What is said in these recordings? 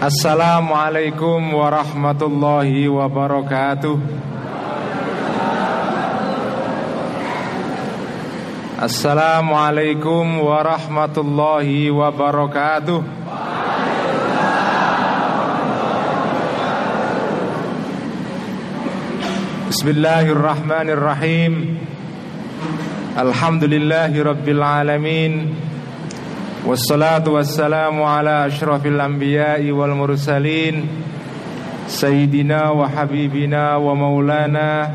Assalamualaikum warahmatullahi wabarakatuh. Assalamualaikum warahmatullahi wabarakatuh. Bismillahirrahmanirrahim. Alhamdulillahi rabbil alamin Wassalatu wassalamu ala ashrafil anbiya'i wal mursalin Sayyidina wa habibina wa maulana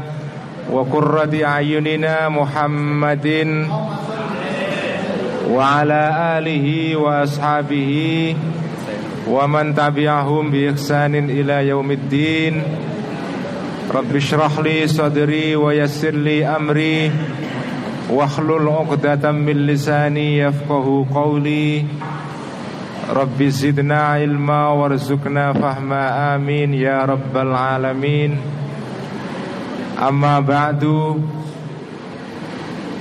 Wa qurrati ayunina Muhammadin Wa ala alihi wa ashabihi Wa man tabi'ahum bi ihsanin ila yaumiddin Wahlul uqdatan min lisani yafqahu qawli Rabbi zidna ilma warzuqna fahma amin ya rabbal alamin Amma ba'du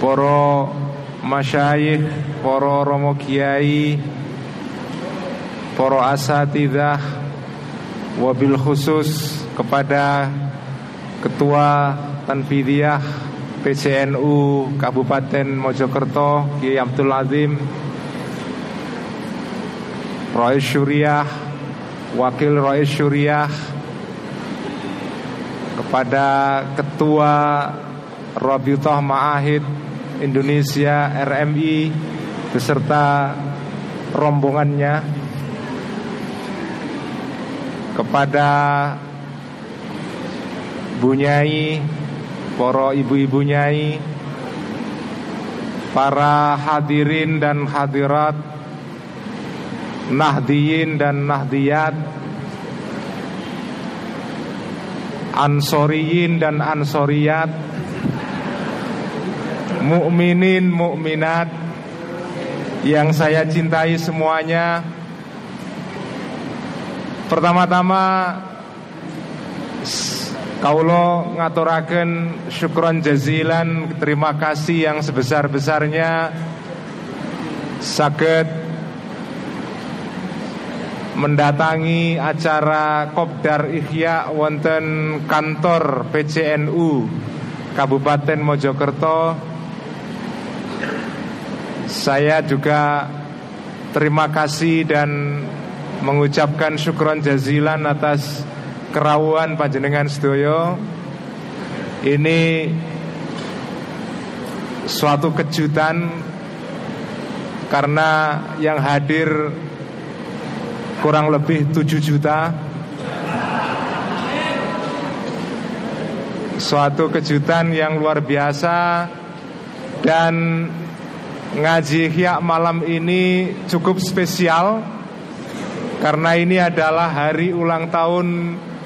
Para masyayikh, para romo kiai Para asatidah Wabil khusus kepada Ketua Tanfidiyah PCNU Kabupaten Mojokerto Kiai Abdul Azim Rois Syuriah Wakil Rois Syuriah Kepada Ketua Rabitah Ma'ahid Indonesia RMI Beserta rombongannya Kepada Bunyai Poro ibu-ibu nyai Para hadirin dan hadirat Nahdiyin dan nahdiyat Ansoriyin dan ansoriyat Mukminin mukminat Yang saya cintai semuanya. Pertama-tama Kaulo ngaturaken syukron jazilan Terima kasih yang sebesar-besarnya. Saged Mendatangi acara Kopdar Ihya Wonten kantor PCNU Kabupaten Mojokerto. Saya juga terima kasih dan mengucapkan syukron jazilan atas kerawuan panjenengan sedoyo ini suatu kejutan karena yang hadir kurang lebih 7 juta. Suatu kejutan yang luar biasa dan ngaji hyak malam ini cukup spesial karena ini adalah hari ulang tahun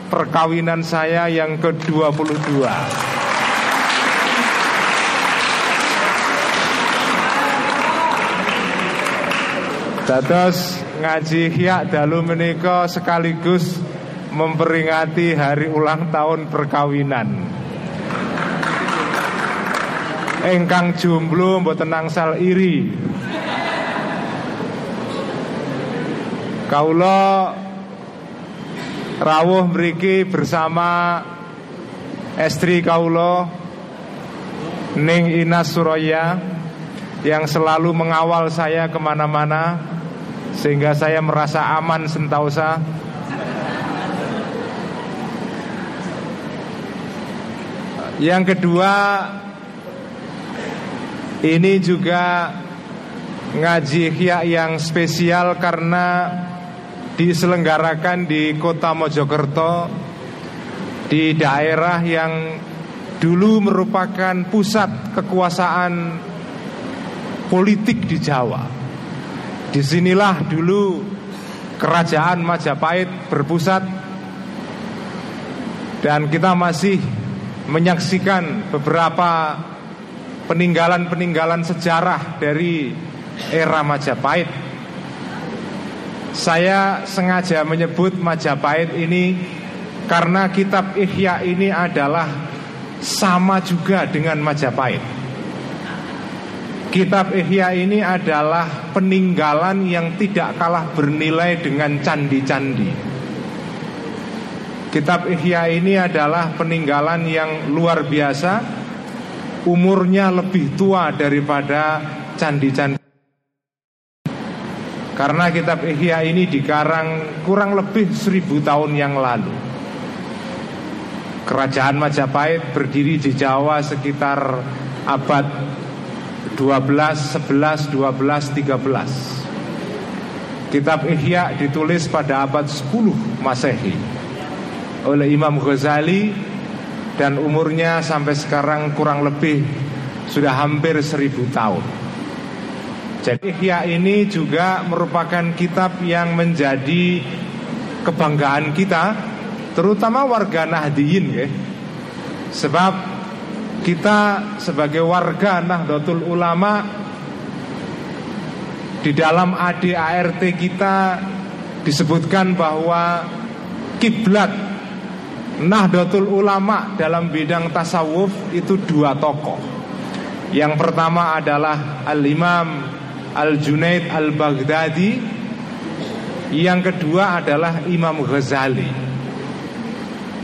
perkawinan saya yang ke-22. Dados ngaji hiak dalu menika sekaligus memperingati hari ulang tahun perkawinan. Engkang jomblo mboten nangsal iri. Kaulo rawuh mriki bersama estri kaulo Ning Inas Suraya yang selalu mengawal saya ke mana-mana sehingga saya merasa aman sentausa. Yang kedua ini juga ngaji yang spesial karena diselenggarakan di kota Mojokerto di daerah yang dulu merupakan pusat kekuasaan politik di Jawa. Di sinilah dulu kerajaan Majapahit berpusat dan kita masih menyaksikan beberapa peninggalan-peninggalan sejarah dari era Majapahit saya sengaja menyebut Majapahit ini karena kitab Ihya ini adalah sama juga dengan Majapahit. Kitab Ihya ini adalah peninggalan yang tidak kalah bernilai dengan candi-candi. Kitab Ihya ini adalah peninggalan yang luar biasa Umurnya lebih tua daripada candi-candi Karena kitab Ihya ini dikarang kurang lebih seribu tahun yang lalu Kerajaan Majapahit berdiri di Jawa sekitar abad 12, 11, 12, 13 Kitab Ihya ditulis pada abad 10 Masehi oleh Imam Ghazali dan umurnya sampai sekarang kurang lebih sudah hampir seribu tahun. Jadi Ihya ini juga merupakan kitab yang menjadi kebanggaan kita, terutama warga Nahdiyin ya. Sebab kita sebagai warga Nahdlatul Ulama di dalam ADART kita disebutkan bahwa kiblat Nahdlatul Ulama dalam bidang tasawuf itu dua tokoh. Yang pertama adalah Al-Imam Al-Junaid Al-Baghdadi. Yang kedua adalah Imam Ghazali.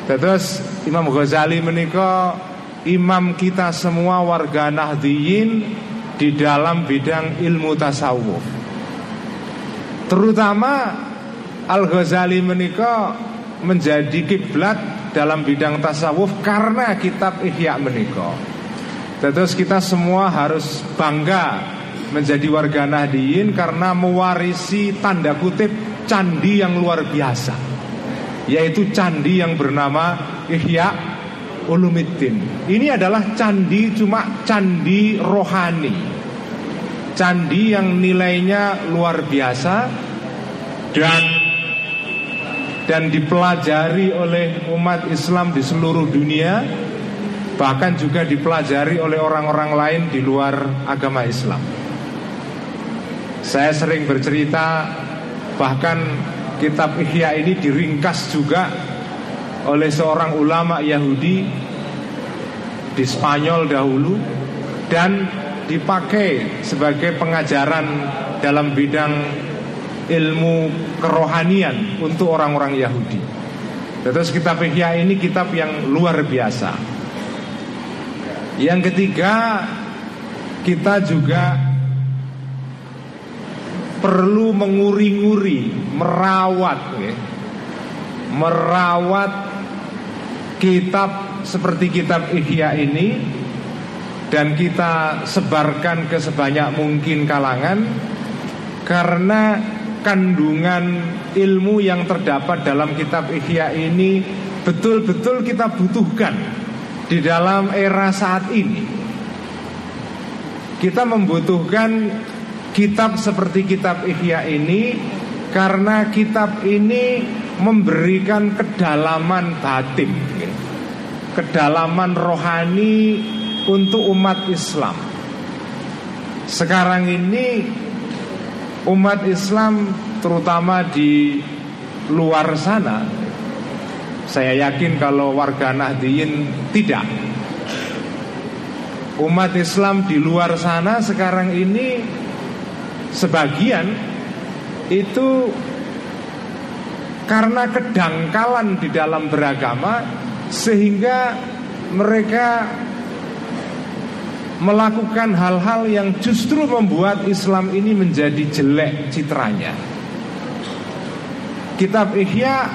Terus Imam Ghazali menikah Imam kita semua warga Nahdiyin Di dalam bidang ilmu tasawuf. Terutama Al-Ghazali menikah menjadi kiblat dalam bidang tasawuf karena kitab Ihya menikah. Terus kita semua harus bangga menjadi warga Nahdiyin karena mewarisi tanda kutip candi yang luar biasa yaitu candi yang bernama Ihya Ulumiddin. Ini adalah candi cuma candi rohani. Candi yang nilainya luar biasa dan dan dipelajari oleh umat Islam di seluruh dunia bahkan juga dipelajari oleh orang-orang lain di luar agama Islam. Saya sering bercerita bahkan kitab Ihya ini diringkas juga oleh seorang ulama Yahudi di Spanyol dahulu dan dipakai sebagai pengajaran dalam bidang ilmu kerohanian untuk orang-orang Yahudi. Terus kitab Ihya ini kitab yang luar biasa. Yang ketiga, kita juga perlu menguri-nguri, merawat, ya. merawat kitab seperti kitab Ihya ini dan kita sebarkan ke sebanyak mungkin kalangan karena kandungan ilmu yang terdapat dalam kitab Ihya ini betul-betul kita butuhkan di dalam era saat ini. Kita membutuhkan kitab seperti kitab Ihya ini karena kitab ini memberikan kedalaman batin, kedalaman rohani untuk umat Islam. Sekarang ini umat Islam terutama di luar sana saya yakin kalau warga Nahdiyin tidak umat Islam di luar sana sekarang ini sebagian itu karena kedangkalan di dalam beragama sehingga mereka melakukan hal-hal yang justru membuat Islam ini menjadi jelek citranya. Kitab Ihya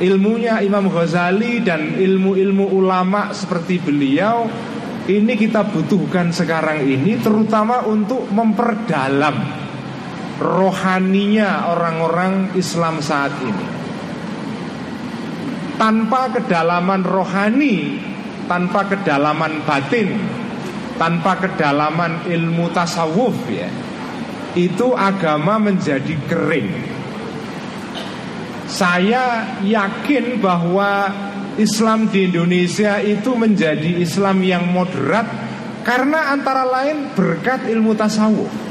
ilmunya Imam Ghazali dan ilmu-ilmu ulama seperti beliau ini kita butuhkan sekarang ini terutama untuk memperdalam rohaninya orang-orang Islam saat ini. Tanpa kedalaman rohani, tanpa kedalaman batin, tanpa kedalaman ilmu tasawuf ya itu agama menjadi kering saya yakin bahwa Islam di Indonesia itu menjadi Islam yang moderat karena antara lain berkat ilmu tasawuf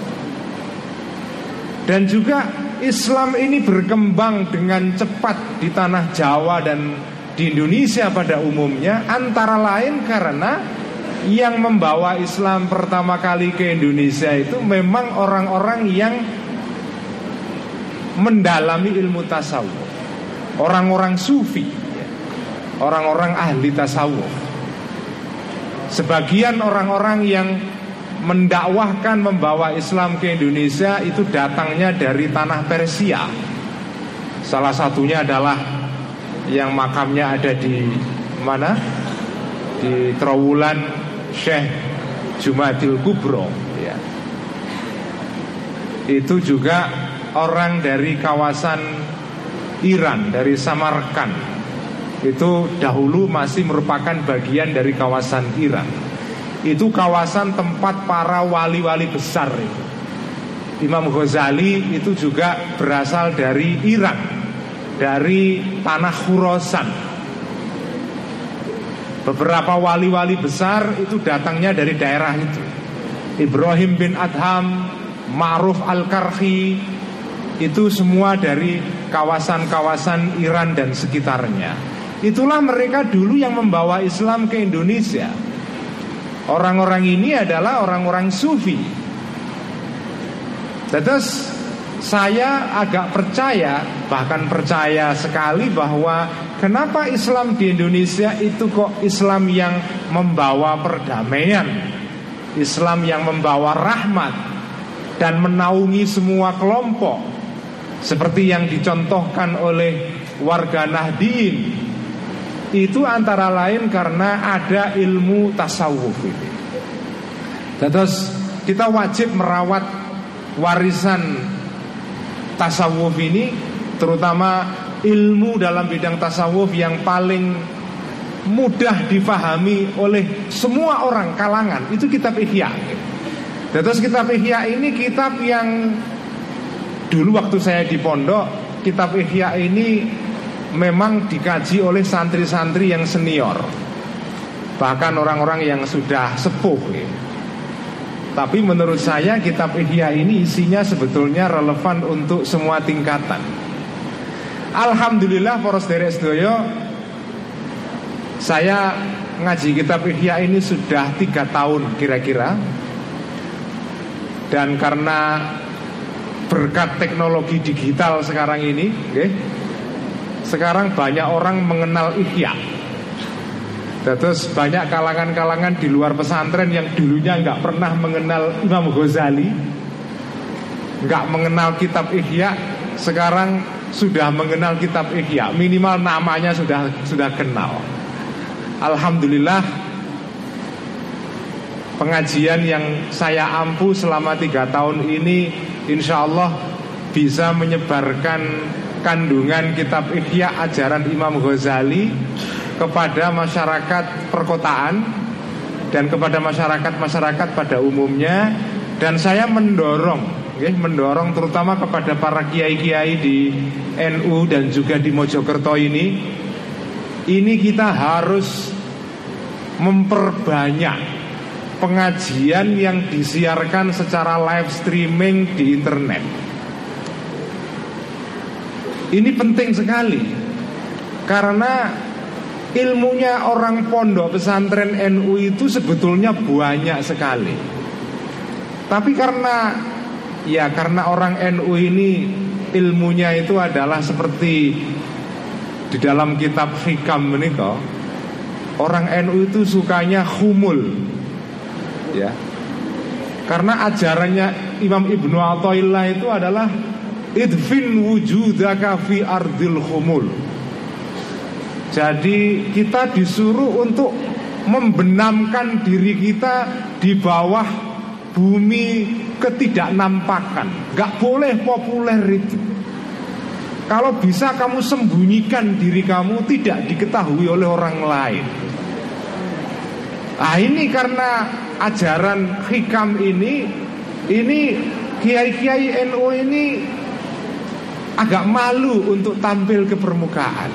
dan juga Islam ini berkembang dengan cepat di tanah Jawa dan di Indonesia pada umumnya antara lain karena yang membawa Islam pertama kali ke Indonesia itu memang orang-orang yang mendalami ilmu tasawuf, orang-orang sufi. orang-orang ahli tasawuf. Sebagian orang-orang yang mendakwahkan membawa Islam ke Indonesia itu datangnya dari tanah Persia. Salah satunya adalah yang makamnya ada di mana? Di Trawulan Syekh Jumadil Kubro ya. Itu juga orang dari kawasan Iran, dari Samarkand Itu dahulu masih merupakan bagian dari kawasan Iran Itu kawasan tempat para wali-wali besar. Imam Ghazali itu juga berasal dari Iran Dari tanah Khurasan. Beberapa wali-wali besar itu datangnya dari daerah itu. Ibrahim bin Adham, Ma'ruf Al-Karhi Itu semua dari kawasan-kawasan Iran dan sekitarnya. Itulah mereka dulu yang membawa Islam ke Indonesia Orang-orang ini adalah orang-orang sufi. Terus saya agak percaya Bahkan percaya sekali bahwa Kenapa Islam di Indonesia itu kok Islam yang membawa perdamaian Islam yang membawa rahmat Dan menaungi semua kelompok. Seperti yang dicontohkan oleh warga Nahdien Itu antara lain karena ada ilmu tasawuf ini Terus kita wajib merawat warisan tasawuf ini Terutama ilmu dalam bidang tasawuf yang paling mudah difahami oleh semua orang kalangan itu kitab Ihya. Terus kitab Ihya ini kitab yang dulu waktu saya di pondok kitab Ihya ini memang dikaji oleh santri-santri yang senior. Bahkan orang-orang yang sudah sepuh ya. Tapi menurut saya kitab Ihya ini isinya sebetulnya relevan untuk semua tingkatan. Alhamdulillah poros derek sedoyo Saya ngaji kitab Ihya ini sudah tiga tahun kira-kira Dan karena berkat teknologi digital sekarang ini okay, Sekarang banyak orang mengenal Ihya Terus banyak kalangan-kalangan di luar pesantren yang dulunya nggak pernah mengenal Imam Ghazali nggak mengenal kitab Ihya Sekarang sudah mengenal kitab Ihya, minimal namanya sudah sudah kenal. Alhamdulillah pengajian yang saya ampu selama tiga tahun ini insya Allah bisa menyebarkan kandungan kitab Ihya ajaran Imam Ghazali kepada masyarakat perkotaan dan kepada masyarakat-masyarakat pada umumnya dan saya mendorong okay, mendorong terutama kepada para kiai-kiai di NU dan juga di Mojokerto ini ini kita harus memperbanyak pengajian yang disiarkan secara live streaming di internet. Ini penting sekali karena ilmunya orang pondok pesantren NU itu sebetulnya banyak sekali. Tapi karena Ya karena orang NU ini ilmunya itu adalah seperti di dalam kitab Hikam menikah Orang NU itu sukanya humul Ya Karena ajarannya Imam Ibnu Atta'illah itu adalah Idfin wujudaka fi ardil humul Jadi kita disuruh untuk membenamkan diri kita di bawah bumi ketidaknampakan. Gak boleh populer itu. Kalau bisa kamu sembunyikan diri kamu Tidak diketahui oleh orang lain. Nah ini karena ajaran hikam ini Ini kiai-kiai NU ini Agak malu untuk tampil ke permukaan.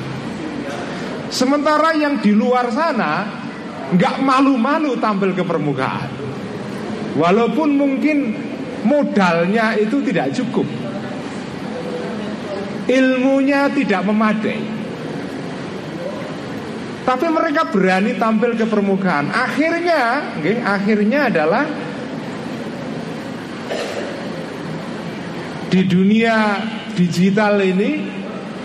Sementara yang di luar sana nggak malu-malu tampil ke permukaan. Walaupun mungkin modalnya itu tidak cukup. Ilmunya tidak memadai. Tapi mereka berani tampil ke permukaan. Akhirnya okay, Akhirnya adalah Di dunia digital ini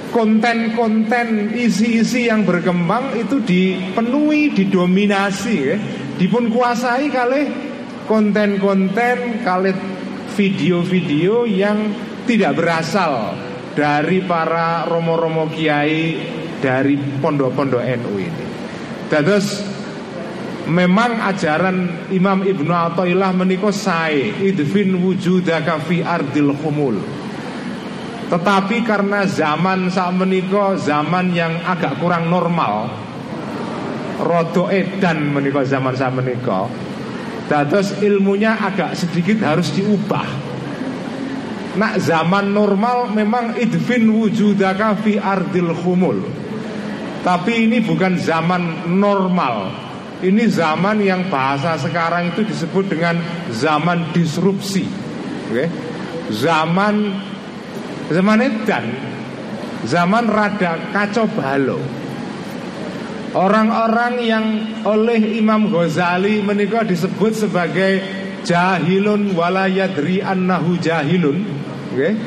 konten-konten isi-isi yang berkembang itu dipenuhi, didominasi, ya. dipun kuasai kali konten-konten kali video-video yang tidak berasal dari para romo-romo kiai dari pondok-pondok NU ini. Terus memang ajaran Imam Ibnu Athaillah menika idfin wujudaka fi ardil khumul. Tetapi karena zaman saat menika zaman yang agak kurang normal, rodo edan menika zaman saat menika. Terus ilmunya agak sedikit harus diubah. Nak zaman normal memang idfin wujudaka fi ardil khumul. Tapi ini bukan zaman normal. Ini zaman yang bahasa sekarang itu disebut dengan zaman disrupsi. Oke. Zaman Zaman edan Zaman rada kacau balau Orang-orang yang oleh Imam Ghazali menikah disebut sebagai jahilun walayadri annahu jahilun okay?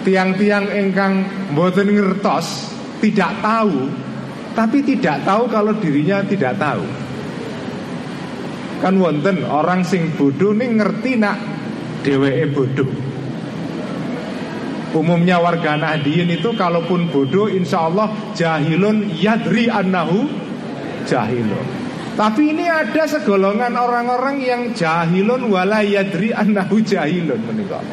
Tiang-tiang engkang boten ngertos Tidak tahu. Tapi tidak tahu kalau dirinya tidak tahu. Kan wonten orang sing bodoh nih ngerti nak dewe bodoh Umumnya warga Nahdien itu kalaupun bodoh insya Allah jahilun yadri annahu jahilun. Tapi ini ada segolongan orang-orang yang jahilun wala yadri annahu jahilun menikah.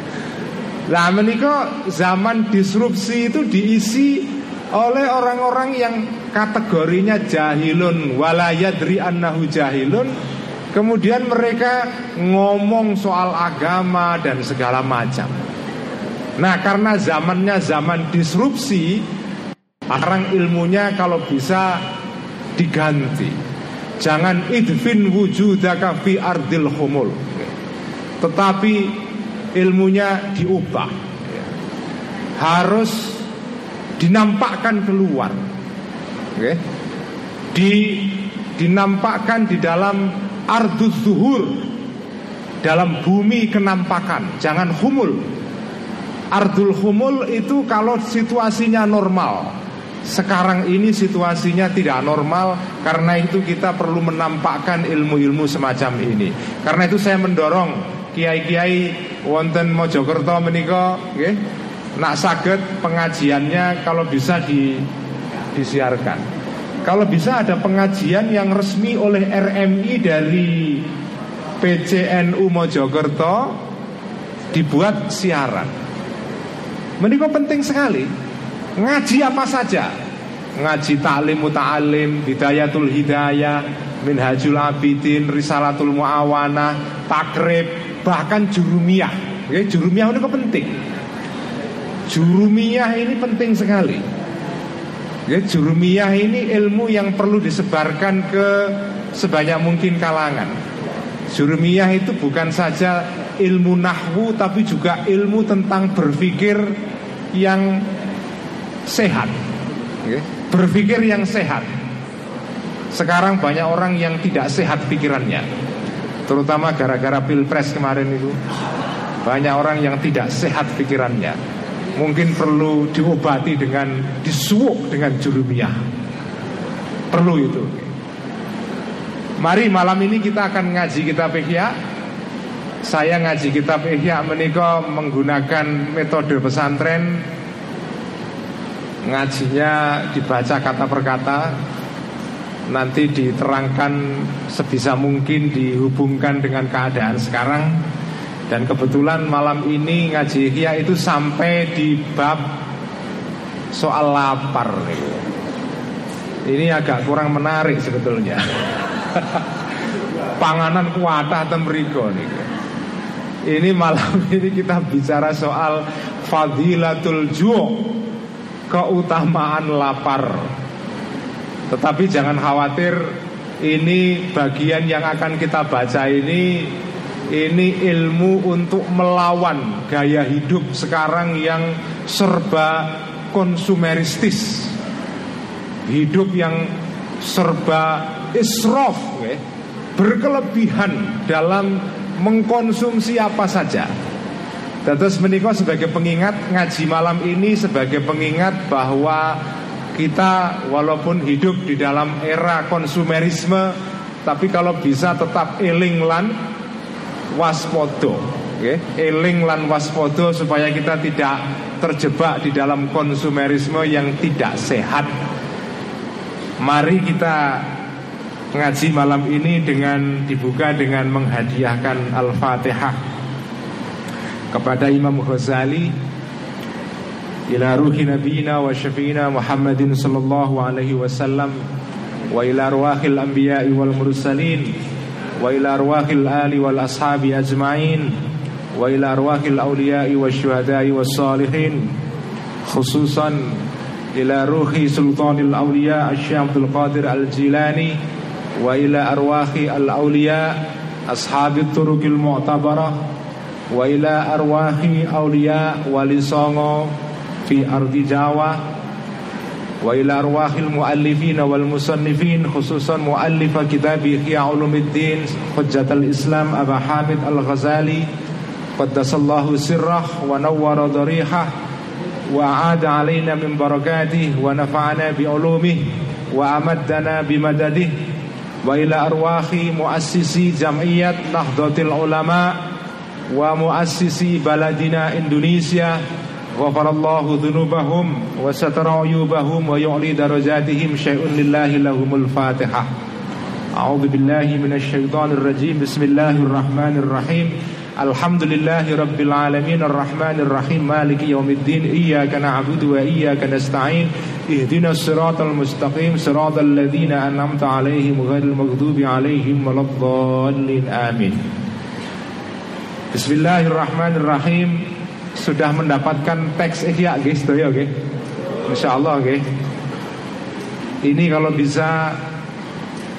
Nah menikah zaman disrupsi itu diisi oleh orang-orang yang kategorinya jahilun wala yadri annahu jahilun. Kemudian mereka ngomong soal agama dan segala macam Nah karena zamannya zaman disrupsi Sekarang ilmunya kalau bisa diganti. Jangan idfin wujudaka fi ardil humul. Tetapi ilmunya diubah. Harus dinampakkan keluar. Oke. Di dinampakkan di dalam ardus zuhur. Dalam bumi kenampakan. Jangan humul Ardul humul itu kalau situasinya normal. Sekarang ini situasinya tidak normal Karena itu kita perlu menampakkan ilmu-ilmu semacam ini. Karena itu saya mendorong Kiai-kiai Wonten Mojokerto meniko okay? Nak sakit pengajiannya Kalau bisa di, disiarkan. Kalau bisa ada pengajian yang resmi oleh RMI dari PCNU Mojokerto Dibuat siaran Menikah penting sekali. Ngaji apa saja? Ngaji ta'lim muta'alim Hidayatul hidayah Minhajul abidin Risalatul mu'awana Takrib Bahkan jurumiyah. Oke, Jurumiyah ini penting. Jurumiyah ini penting sekali. Ya, Jurumiyah ini ilmu yang perlu disebarkan ke sebanyak mungkin kalangan. Jurumiyah itu bukan saja ilmu nahwu tapi juga ilmu tentang berpikir yang sehat. Berpikir yang sehat. Sekarang banyak orang yang tidak sehat pikirannya. Terutama gara-gara pilpres kemarin itu. Banyak orang yang tidak sehat pikirannya. Mungkin perlu diobati dengan disuuk dengan jurumiyah. Perlu itu. Mari malam ini kita akan ngaji kitab Ihya saya ngaji kitab Ihya menika menggunakan metode pesantren. Ngajinya dibaca kata per kata. Nanti diterangkan sebisa mungkin dihubungkan dengan keadaan sekarang. Dan kebetulan malam ini ngaji Ihya itu sampai di bab soal lapar Ini agak kurang menarik sebetulnya. Panganan kuatah temriko nih ini malam ini kita bicara soal fadilatul ju' keutamaan lapar. Tetapi jangan khawatir ini bagian yang akan kita baca ini ini ilmu untuk melawan gaya hidup sekarang yang serba konsumeristis. Hidup yang serba israf, berkelebihan dalam mengkonsumsi apa saja Terus menikah sebagai pengingat ngaji malam ini sebagai pengingat bahwa kita walaupun hidup di dalam era konsumerisme tapi kalau bisa tetap eling lan waspodo okay? eling lan waspodo supaya kita tidak terjebak di dalam konsumerisme yang tidak sehat mari kita ngaji malam ini dengan dibuka dengan menghadiahkan Al-Fatihah kepada Imam Ghazali. Ila ruhi nabiyina wa syafiina Muhammadin sallallahu alaihi wasallam. Wa ila arwahil anbiya'i wal mursalin. Wa ila arwahil ali wal ashabi ajma'in. Wa ila arwahil awliya'i wasyuhada'i was salihin. Khususan ila ruhi sultanil awliya Syekh Abdul Qadir Al-Jilani wa ila arwahi al-awliya ashabit turuqil mu'tabarah wa ila arwahi aulia wali songo fi ardi Jawa wa ila arwahil muallifin wal musannifin khususan muallif kitab Ihya Ulumuddin Hujjatul Islam Aba Hamid Al-Ghazali qaddasallahu sirrah wa nawwara darihah wa aada alaina min barakatih wa ila arwahi muassisi jam'iyat Nahdlatul Ulama wa muassisi baladina Indonesia ghafarallahu dhunubahum wa satara uyubahum wa yu'li darajatihim syai'un lillahi lahumul fatihah a'udzu billahi minasy syaithanir rajim bismillahir rahim alhamdulillahi arrahmanir maliki yaumiddin iyyaka na'budu wa iyyaka nasta'in ihdinas siratal mustaqim siratal ladzina an'amta 'alaihim ghairil maghdubi 'alaihim waladdallin amin. Bismillahirrahmanirrahim. Sudah mendapatkan teks ihya guys ya oke Insyaallah oke Ini kalau bisa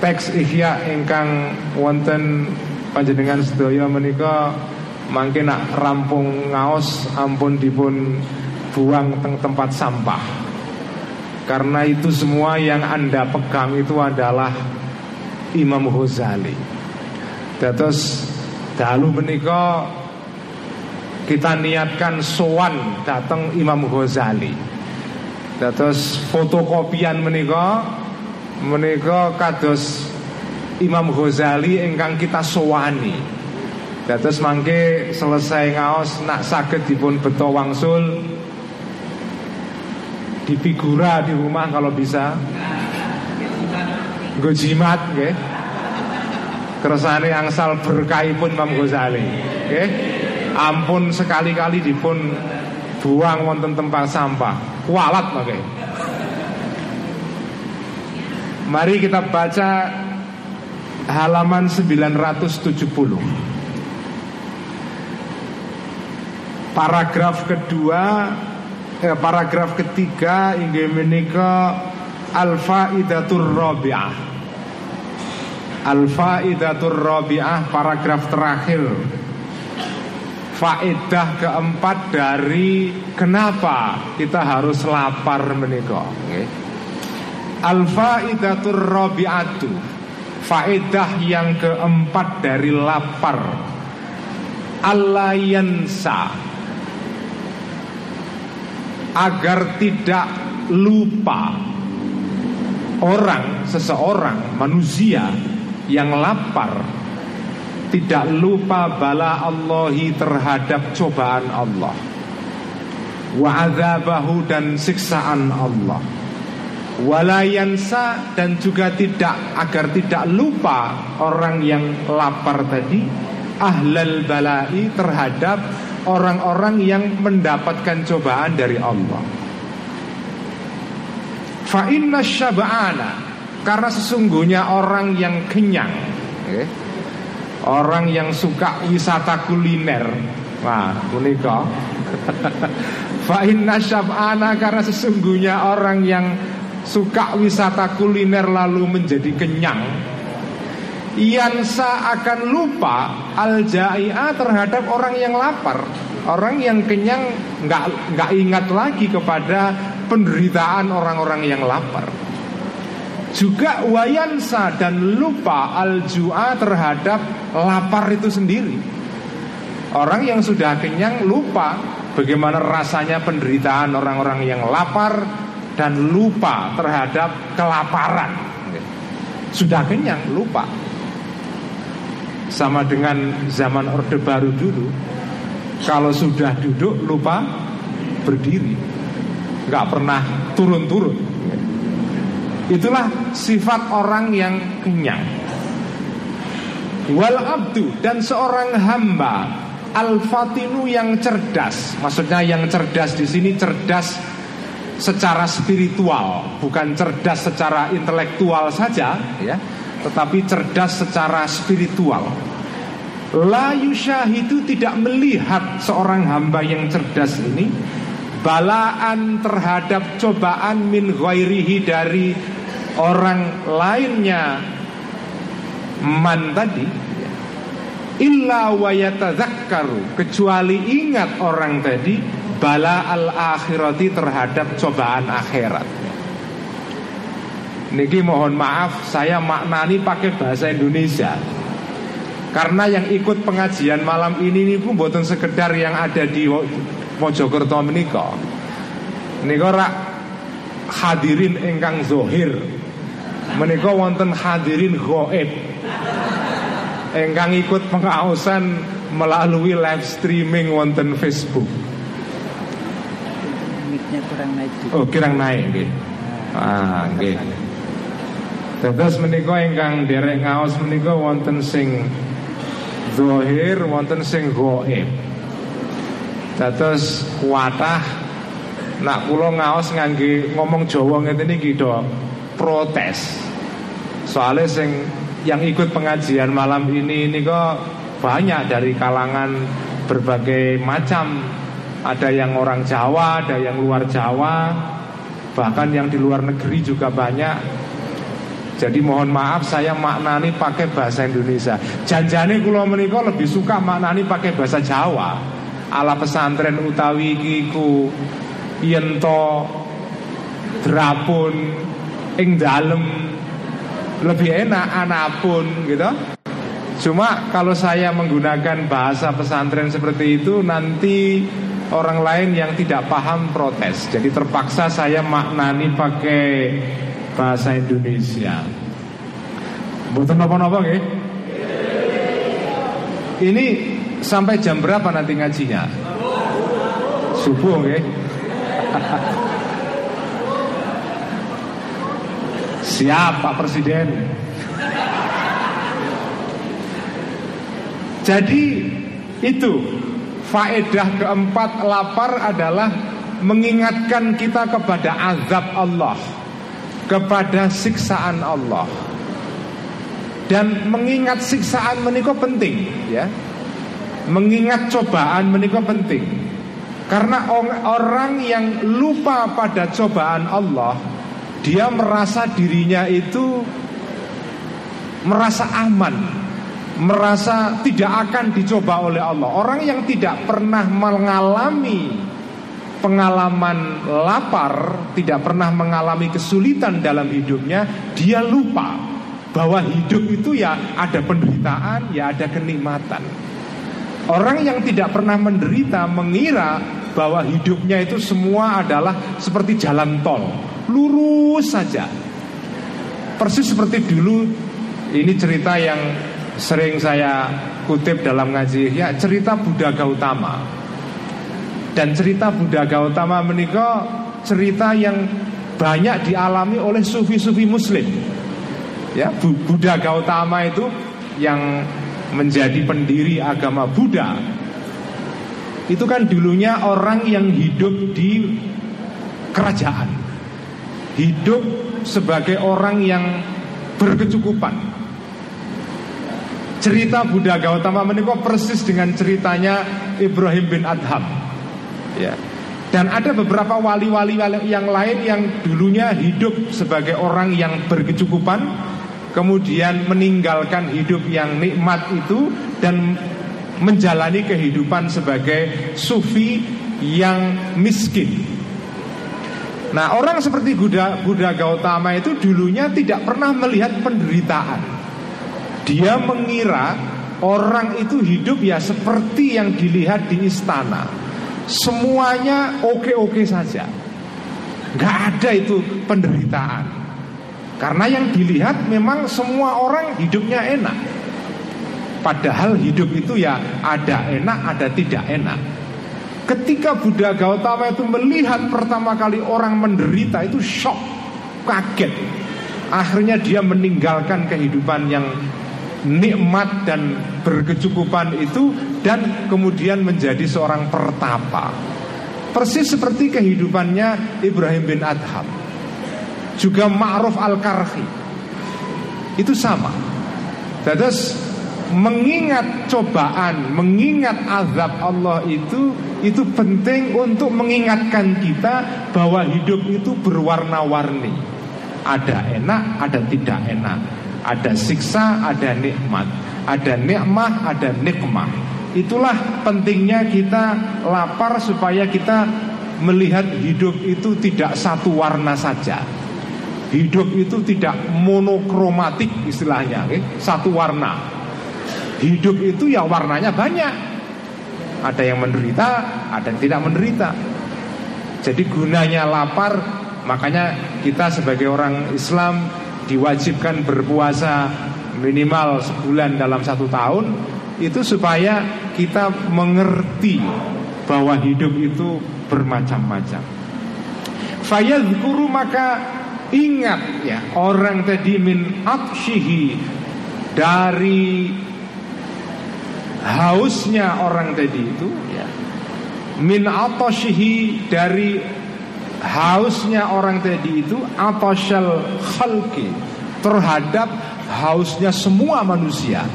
teks ihya ingkang wonten panjenengan sedaya menika mangke nak rampung ngaos ampun dipun buang teng tempat sampah. Karena itu semua yang Anda pegang itu adalah Imam Ghazali. Terus Dalu menika kita niatkan sowan datang Imam Ghazali. Terus fotokopian menika menika kados Imam Ghazali ingkang kita sowani. Terus mangke selesai ngaos nak saged dipun beto wangsul di figura di rumah kalau bisa. Gue jimat nggih kersane angsal berkahipun Imam Ghazali nggih ampun sekali-kali dipun buang wonten tempat sampah kualat pakai Mari kita baca halaman 970 Paragraf kedua eh, Paragraf ketiga Inggih menika Al-Faidatur Rabi'ah. Al-Faidatur Rabi'ah paragraf terakhir. Faedah keempat dari kenapa kita harus lapar menikah okay. Al-Faidatur Rabi'atu Faedah yang keempat dari lapar. Alayansa Agar tidak lupa. Orang, seseorang, manusia yang lapar tidak lupa bala Allahi terhadap cobaan Allah. Wa azabahu dan siksaan Allah walayansa dan juga tidak agar tidak lupa orang yang lapar tadi ahlal balai terhadap orang-orang yang mendapatkan cobaan dari Allah. Fa inna karena sesungguhnya orang yang kenyang okay, Orang yang suka wisata kuliner. Wah, menika Fa inna karena sesungguhnya orang yang suka wisata kuliner lalu menjadi kenyang. Yansa akan lupa al jai'a terhadap orang yang lapar. Orang yang kenyang nggak nggak ingat lagi kepada penderitaan orang-orang yang lapar. Juga wayansa dan lupa al-ju'a terhadap lapar itu sendiri. Orang yang sudah kenyang lupa bagaimana rasanya penderitaan orang-orang yang lapar dan lupa terhadap kelaparan. Sudah kenyang, lupa. Sama dengan zaman Orde Baru dulu, kalau sudah duduk lupa berdiri, nggak pernah turun-turun. Itulah sifat orang yang kenyang. Wal abdu dan seorang hamba al-fatinu yang cerdas. Maksudnya yang cerdas di sini cerdas secara spiritual, bukan cerdas secara intelektual saja, ya, tetapi cerdas secara spiritual. La yushahidu tidak melihat seorang hamba yang cerdas ini balaan terhadap cobaan min ghairihi dari orang lainnya man tadi illa wayatadzakkaru kecuali ingat orang tadi bala al akhirati terhadap cobaan akhirat. Niki mohon maaf saya maknani pakai bahasa Indonesia. Karena yang ikut pengajian malam ini ini pun buatan sekedar yang ada di Mojokerto menika. Nika rak hadirin engkang zohir Menika wonten hadirin goib Engkang ikut pengaosan melalui live streaming wonten Facebook Miknya kurang naik Oh kurang naik nggih. Ah nggih Terus menika engkang derek ngaos menika wonten sing zohir wonten sing goib Dados kuatah nak kula ngaos ngangge ngomong Jawa ngeten iki do protes. Soalnya sing yang ikut pengajian malam ini ini kok banyak dari kalangan berbagai macam. Ada yang orang Jawa, ada yang luar Jawa, bahkan yang di luar negeri juga banyak. Jadi mohon maaf saya maknani pakai bahasa Indonesia. Janjane kula menika lebih suka maknani pakai bahasa Jawa. Ala pesantren utawi kiku yento drapun ing dalem lebih enak anapun gitu. Cuma kalau saya menggunakan bahasa pesantren seperti itu nanti orang lain yang tidak paham protes. Jadi terpaksa saya maknani pakai bahasa Indonesia. Betul apa-apa nggih? Ini sampai jam berapa nanti ngajinya? Subuh nggih? Siap Pak Presiden Jadi itu Faedah keempat lapar adalah Mengingatkan kita kepada azab Allah Kepada siksaan Allah. Dan mengingat siksaan menikah penting ya. Mengingat cobaan menikah penting. Karena orang yang lupa pada cobaan Allah dia merasa dirinya itu merasa aman, merasa tidak akan dicoba oleh Allah. Orang yang tidak pernah mengalami pengalaman lapar, tidak pernah mengalami kesulitan dalam hidupnya, dia lupa bahwa hidup itu ya ada penderitaan, ya ada kenikmatan. Orang yang tidak pernah menderita mengira bahwa hidupnya itu semua adalah seperti jalan tol lurus saja. Persis seperti dulu ini cerita yang sering saya kutip dalam ngaji ya cerita Buddha Gautama. Dan cerita Buddha Gautama menikah cerita yang banyak dialami oleh sufi-sufi muslim. Ya, Buddha Gautama itu yang menjadi pendiri agama Buddha. Itu kan dulunya orang yang hidup di kerajaan hidup sebagai orang yang berkecukupan. Cerita Buddha Gautama menikah persis dengan ceritanya Ibrahim bin Adham. Ya. Dan ada beberapa wali-wali yang lain yang dulunya hidup sebagai orang yang berkecukupan, kemudian meninggalkan hidup yang nikmat itu dan menjalani kehidupan sebagai sufi yang miskin. Nah orang seperti Buddha, Buddha Gautama itu dulunya tidak pernah melihat penderitaan Dia mengira orang itu hidup ya seperti yang dilihat di istana. Semuanya oke-oke saja. Gak ada itu penderitaan. Karena yang dilihat memang semua orang hidupnya enak. Padahal hidup itu ya ada enak, ada tidak enak. Ketika Buddha Gautama itu melihat pertama kali orang menderita itu shock, kaget. Akhirnya dia meninggalkan kehidupan yang nikmat dan berkecukupan itu dan kemudian menjadi seorang pertapa. Persis seperti kehidupannya Ibrahim bin Adham. Juga Ma'ruf Al-Karhi. Itu sama. Terus mengingat cobaan, mengingat azab Allah itu itu penting untuk mengingatkan kita bahwa hidup itu berwarna-warni. Ada enak, ada tidak enak. Ada siksa, ada nikmat. Ada nikmah, ada nikmah. Itulah pentingnya kita lapar supaya kita melihat hidup itu tidak satu warna saja. Hidup itu tidak monokromatik istilahnya, satu warna. Hidup itu ya warnanya banyak. Ada yang menderita, ada yang tidak menderita. Jadi gunanya lapar, makanya kita sebagai orang Islam diwajibkan berpuasa minimal sebulan dalam satu tahun itu supaya kita mengerti bahwa hidup itu bermacam-macam. Fayadhkuru maka ingat ya orang tadi min atshihi dari hausnya orang tadi itu ya min atashihi dari hausnya orang tadi itu atashal khalqi terhadap hausnya semua manusia.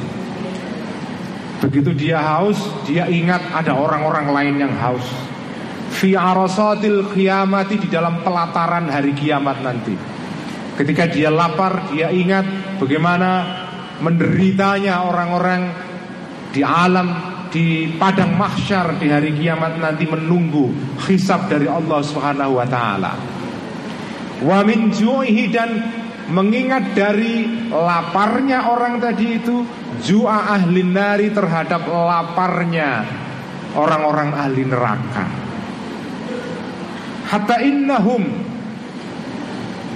Begitu dia haus, dia ingat ada orang-orang lain yang haus. Fi arasatil kiamati di dalam pelataran hari kiamat nanti. Ketika dia lapar, dia ingat bagaimana menderitanya orang-orang di alam di padang mahsyar di hari kiamat nanti menunggu hisab dari Allah Subhanahu wa taala. Wa min dan mengingat dari laparnya orang tadi itu ju'a ahli nari terhadap laparnya orang-orang ahli neraka. Hatta innahum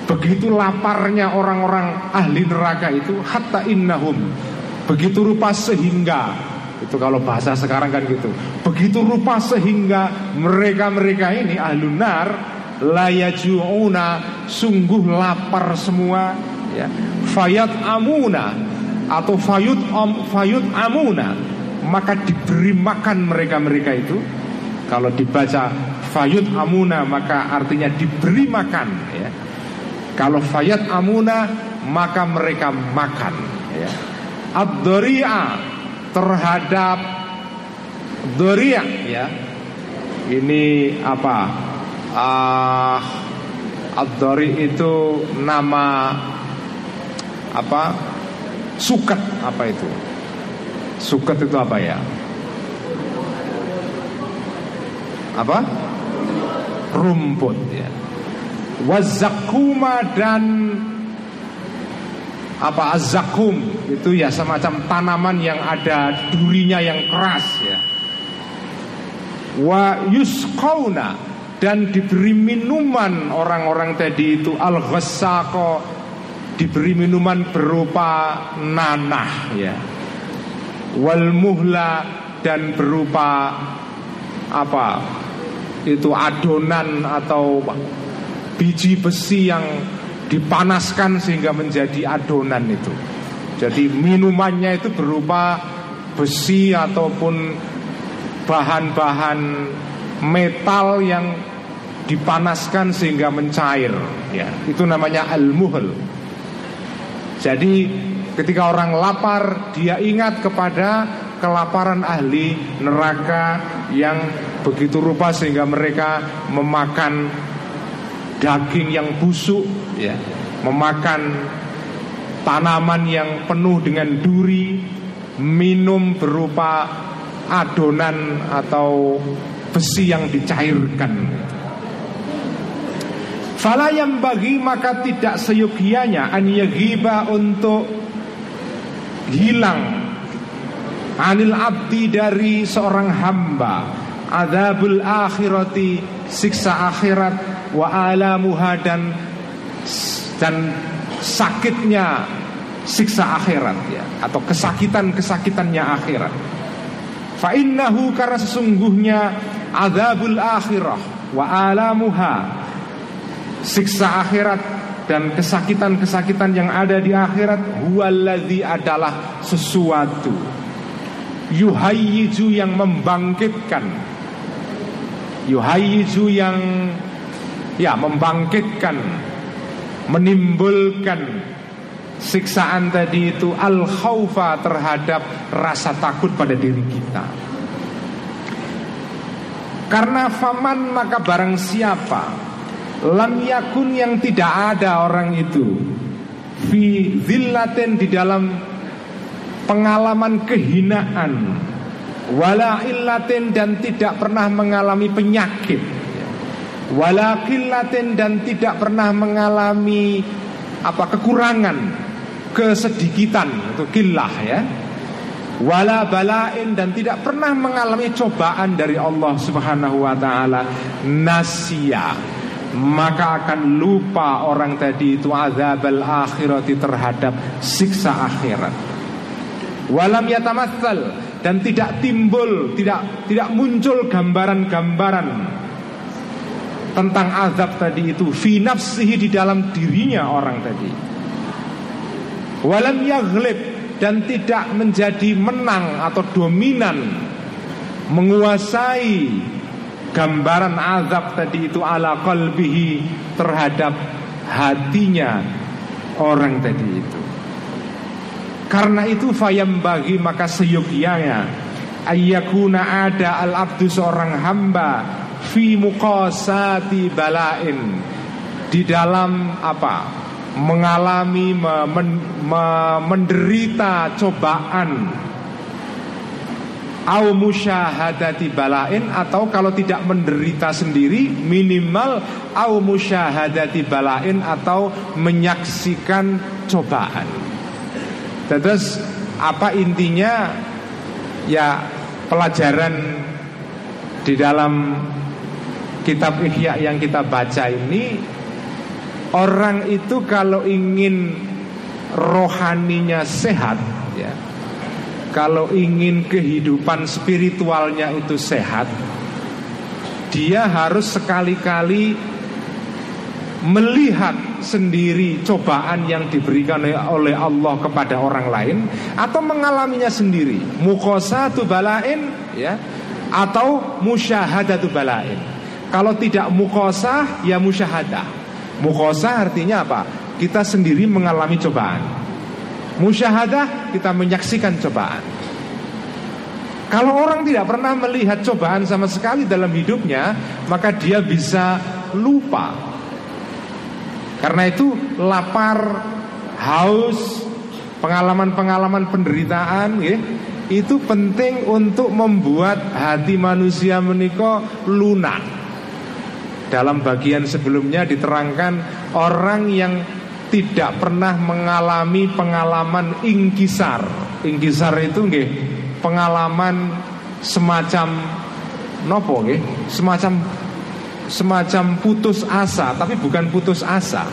begitu laparnya orang-orang ahli neraka itu hatta innahum begitu rupa sehingga itu kalau bahasa sekarang kan gitu. Begitu rupa sehingga mereka-mereka ini ahlunar layajuuna sungguh lapar semua ya. Fayat amuna atau fayut om fayut amuna maka diberi makan mereka-mereka itu kalau dibaca fayut amuna maka artinya diberi makan ya. Kalau fayat amuna maka mereka makan ya. ad terhadap doria ya. Ini apa? Ah uh, itu nama apa? Suket apa itu? Suket itu apa ya? Apa? Rumput ya. Wazakuma dan apa azakum itu ya semacam tanaman yang ada durinya yang keras ya. Wa yuskauna dan diberi minuman orang-orang tadi itu al ghassaqo diberi minuman berupa nanah ya. Wal muhla dan berupa apa? Itu adonan atau biji besi yang dipanaskan sehingga menjadi adonan itu. Jadi minumannya itu berupa besi ataupun bahan-bahan metal yang dipanaskan sehingga mencair. Ya. Itu namanya al-muhl. Jadi ketika orang lapar dia ingat kepada kelaparan ahli neraka yang begitu rupa sehingga mereka memakan daging yang busuk ya. Memakan tanaman yang penuh dengan duri minum berupa adonan atau besi yang dicairkan. Fala yang bagi maka tidak seyogianya an untuk hilang anil abdi dari seorang hamba. Adabul akhirati siksa akhirat wa alamuha dan dan sakitnya siksa akhirat ya. Atau kesakitan-kesakitannya akhirat. Fa innahu karena sesungguhnya adabul akhirah wa alamuha. Siksa akhirat dan kesakitan-kesakitan yang ada di akhirat huwallazi adalah sesuatu. Yuhayyiju yang membangkitkan. Yuhayizu yang ya membangkitkan menimbulkan siksaan tadi itu al khaufa terhadap rasa takut pada diri kita. Karena faman maka barang siapa lam yakun yang tidak ada orang itu fi zillatin di dalam pengalaman kehinaan wala illatin dan tidak pernah mengalami penyakit wala dan tidak pernah mengalami apa kekurangan kesedikitan itu killah ya. Wala balain dan tidak pernah mengalami cobaan dari Allah Subhanahu wa taala. Nasia maka akan lupa orang tadi itu azabal akhirati terhadap siksa akhirat. Walam yatamatsal. Dan tidak timbul, tidak tidak muncul gambaran-gambaran tentang azab tadi itu fi nafsihi di dalam dirinya orang tadi. Walam yaghlib dan tidak menjadi menang atau dominan menguasai gambaran azab tadi itu ala qalbihi terhadap hatinya orang tadi itu. Karena itu fayam bagi maka seyogyanya Ayyakuna ada al abdu seorang hamba Fi muqasati balain. Di dalam apa? Mengalami men, me, Menderita cobaan. Au musyahadati balain Atau kalau tidak menderita sendiri Minimal Au musyahadati balain Atau menyaksikan cobaan. Terus apa intinya? Ya pelajaran di dalam kitab Ihya yang kita baca ini orang itu kalau ingin rohaninya sehat ya kalau ingin kehidupan spiritualnya itu sehat dia harus sekali-kali melihat sendiri cobaan yang diberikan oleh Allah kepada orang lain atau mengalaminya sendiri. Mukosatu balain ya atau musyahadatu balain kalau tidak mukosah ya musyahadah. Mukosah artinya apa? Kita sendiri mengalami cobaan. Musyahadah kita menyaksikan cobaan. Kalau orang tidak pernah melihat cobaan sama sekali dalam hidupnya maka dia bisa lupa. Karena itu lapar, haus, pengalaman-pengalaman penderitaan ya, itu penting untuk membuat hati manusia menikah lunak. Dalam bagian sebelumnya diterangkan orang yang tidak pernah mengalami pengalaman ingkisar. Ingkisar itu nggih pengalaman semacam nopo nggih, semacam semacam putus asa, tapi bukan putus asa.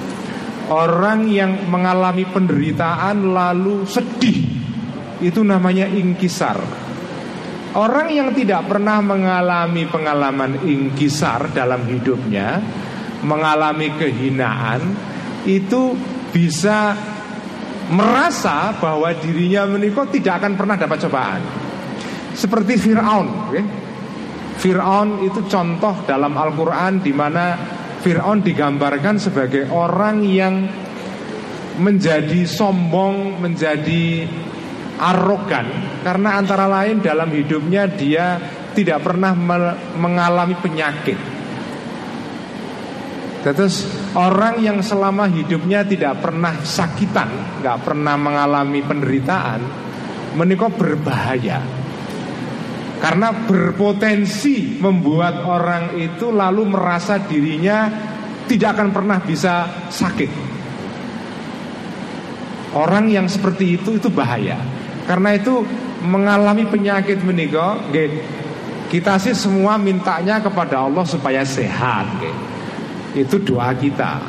Orang yang mengalami penderitaan lalu sedih, itu namanya ingkisar. Orang yang tidak pernah mengalami pengalaman ingkisar dalam hidupnya, mengalami kehinaan, itu bisa merasa bahwa dirinya menikah tidak akan pernah dapat cobaan. Seperti Fir'aun, okay? Fir'aun itu contoh dalam Al-Quran di mana Fir'aun digambarkan sebagai orang yang menjadi sombong, menjadi arogan Karena antara lain dalam hidupnya dia tidak pernah mengalami penyakit Terus orang yang selama hidupnya tidak pernah sakitan, nggak pernah mengalami penderitaan, menikah berbahaya. Karena berpotensi membuat orang itu lalu merasa dirinya tidak akan pernah bisa sakit. Orang yang seperti itu itu bahaya. Karena itu mengalami penyakit menika nggih kita sih semua mintanya kepada Allah supaya sehat. Itu doa kita.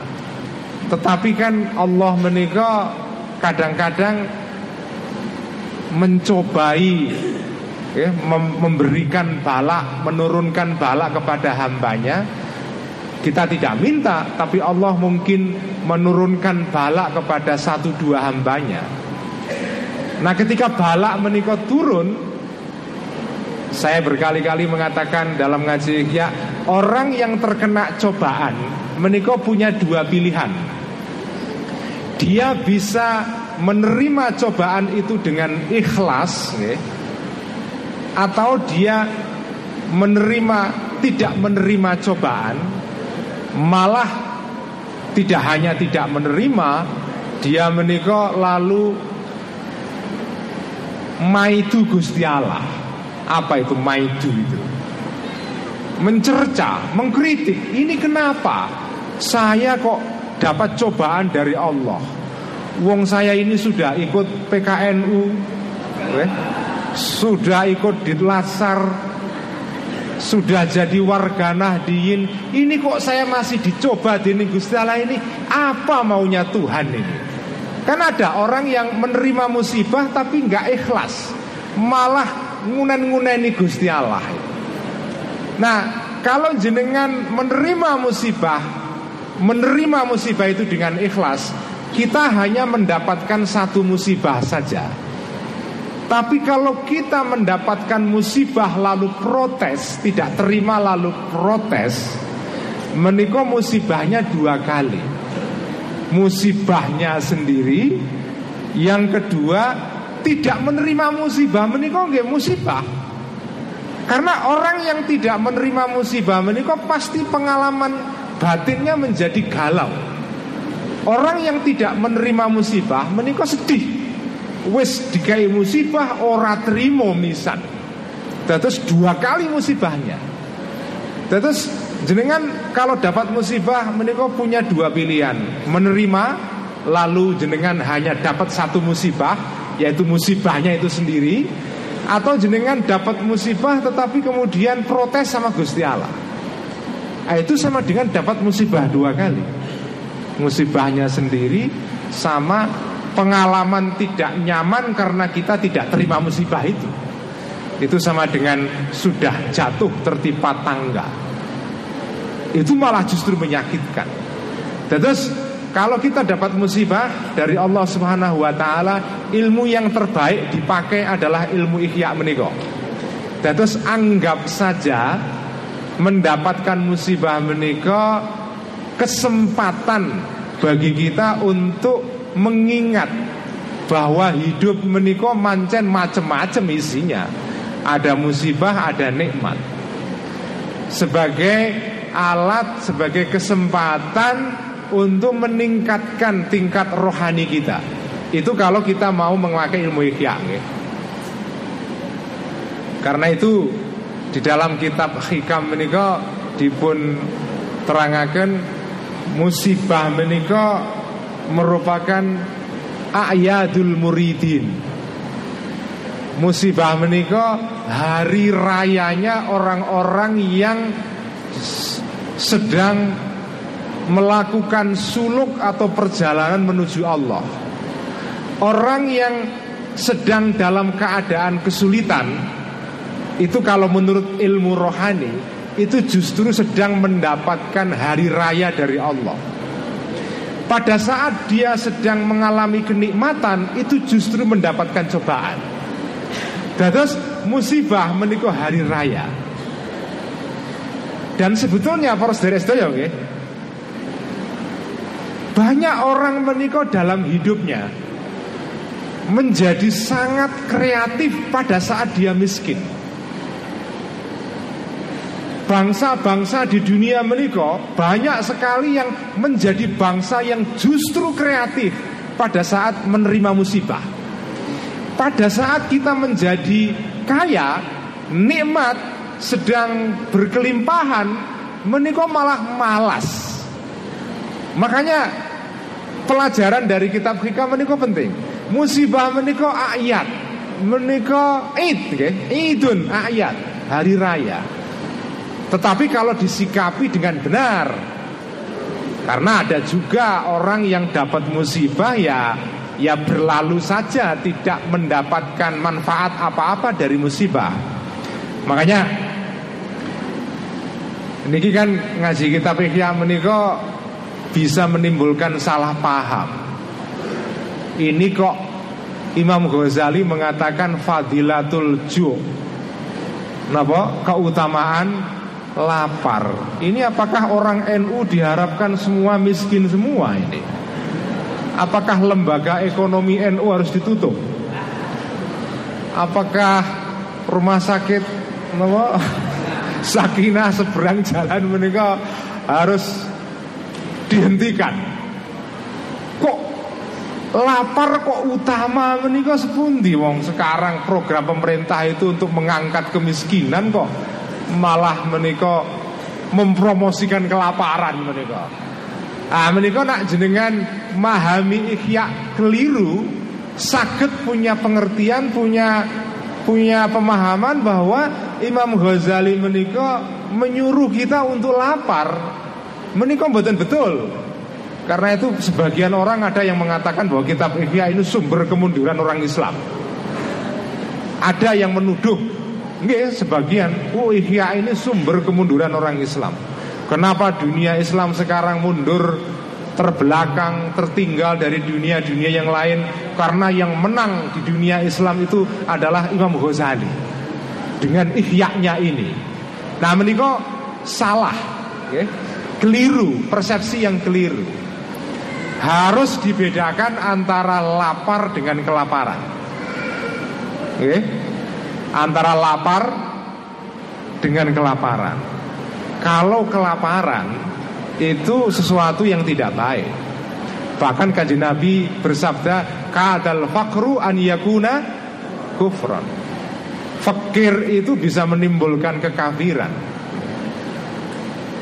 Tetapi kan Allah menika kadang-kadang mencobai memberikan balak, menurunkan balak kepada hambanya kita tidak minta, tapi Allah mungkin menurunkan balak kepada satu dua hambanya. Nah ketika balak menikah turun Saya berkali-kali mengatakan dalam ngaji ya Orang yang terkena cobaan Menikah punya dua pilihan. Dia bisa menerima cobaan itu dengan ikhlas ya, Atau dia menerima tidak menerima cobaan Malah tidak hanya tidak menerima Dia menikah lalu Maidu Gusti Allah. Apa itu maidu itu? Mencerca, mengkritik. Ini kenapa? Saya kok dapat cobaan dari Allah. Wong saya ini sudah ikut PKNU eh? Sudah ikut di Lasar Sudah jadi warga Nahdiyin. Ini kok saya masih dicoba di Gusti Allah ini? Apa maunya Tuhan ini Kan ada orang yang menerima musibah tapi nggak ikhlas, malah ngunen-nguneni Gusti Allah. Nah, kalau jenengan menerima musibah, menerima musibah itu dengan ikhlas, kita hanya mendapatkan satu musibah saja. Tapi kalau kita mendapatkan musibah lalu protes, tidak terima lalu protes, menikah musibahnya dua kali musibahnya sendiri. Yang kedua tidak menerima musibah menikah nggak musibah. Karena orang yang tidak menerima musibah menikah pasti pengalaman batinnya menjadi galau. Orang yang tidak menerima musibah menikah sedih. Wis dikai musibah ora terima misan. Terus dua kali musibahnya. Terus Jenengan kalau dapat musibah menikah punya dua pilihan. Menerima lalu jenengan hanya dapat satu musibah Yaitu musibahnya itu sendiri. Atau jenengan dapat musibah tetapi kemudian protes sama Gusti Allah. Nah, Itu sama dengan dapat musibah dua kali. Musibahnya sendiri sama pengalaman tidak nyaman karena kita tidak terima musibah itu. Itu sama dengan sudah jatuh tertimpa tangga itu malah justru menyakitkan. Terus kalau kita dapat musibah dari Allah Subhanahu wa taala, ilmu yang terbaik dipakai adalah ilmu ihya menika. Terus anggap saja mendapatkan musibah menika kesempatan bagi kita untuk mengingat bahwa hidup menika mancen macam-macam isinya. Ada musibah, ada nikmat. Sebagai alat sebagai kesempatan untuk meningkatkan tingkat rohani kita. Itu kalau kita mau memakai ilmu ihya. Karena itu di dalam kitab hikam menika dipun terangaken musibah menika merupakan ayadul muridin. Musibah menika hari rayanya orang-orang yang sedang melakukan suluk atau perjalanan menuju Allah. Orang yang sedang dalam keadaan kesulitan itu kalau menurut ilmu rohani itu justru sedang mendapatkan hari raya dari Allah. Pada saat dia sedang mengalami kenikmatan itu justru mendapatkan cobaan. Terus musibah menikah hari raya. Dan sebetulnya para saudara sedaya okay, banyak orang menikah dalam hidupnya menjadi sangat kreatif pada saat dia miskin. Bangsa-bangsa di dunia menikah banyak sekali yang menjadi bangsa yang justru kreatif pada saat menerima musibah. Pada saat kita menjadi kaya, nikmat sedang berkelimpahan menikah malah malas. Makanya pelajaran dari kitab hikam menikah penting. Musibah menikah ayat. menika Id nggih, Idun ayat, hari raya. Tetapi kalau disikapi dengan benar karena ada juga orang yang dapat musibah ya ya berlalu saja tidak mendapatkan manfaat apa-apa dari musibah. Makanya ini kan ngaji kitab Ihya menika bisa menimbulkan salah paham. Ini kok Imam Ghazali mengatakan fadilatul ju. Napa? Keutamaan lapar. Ini apakah orang NU diharapkan semua miskin semua ini? Apakah lembaga ekonomi NU harus ditutup? Apakah rumah sakit nama Sakinah seberang jalan menikah harus dihentikan? Kok lapar kok utama menikah sepundi wong sekarang program pemerintah itu untuk mengangkat kemiskinan kok malah menika mempromosikan kelaparan menika. Ah menika nak jenengan memahami ikhya keliru, sakit punya pengertian, punya punya pemahaman bahwa Imam Ghazali menika menyuruh kita untuk lapar. Menika mboten betul. Karena itu sebagian orang ada yang mengatakan bahwa kitab Ihya ini sumber kemunduran orang Islam. Ada yang menuduh Nggih, sebagian. Oh, ihya ini sumber kemunduran orang Islam. Kenapa dunia Islam sekarang mundur, terbelakang, tertinggal dari dunia-dunia yang lain? Karena yang menang di dunia Islam itu adalah Imam Ghazali dengan ihyaknya ini. Nah, menikah salah, okay? keliru, persepsi yang keliru. Harus dibedakan antara lapar dengan kelaparan. Okay? antara lapar dengan kelaparan. Kalau kelaparan itu sesuatu yang tidak baik. Bahkan kaji Nabi bersabda, "Kadal fakru an yakuna kufran." Fakir itu bisa menimbulkan kekafiran.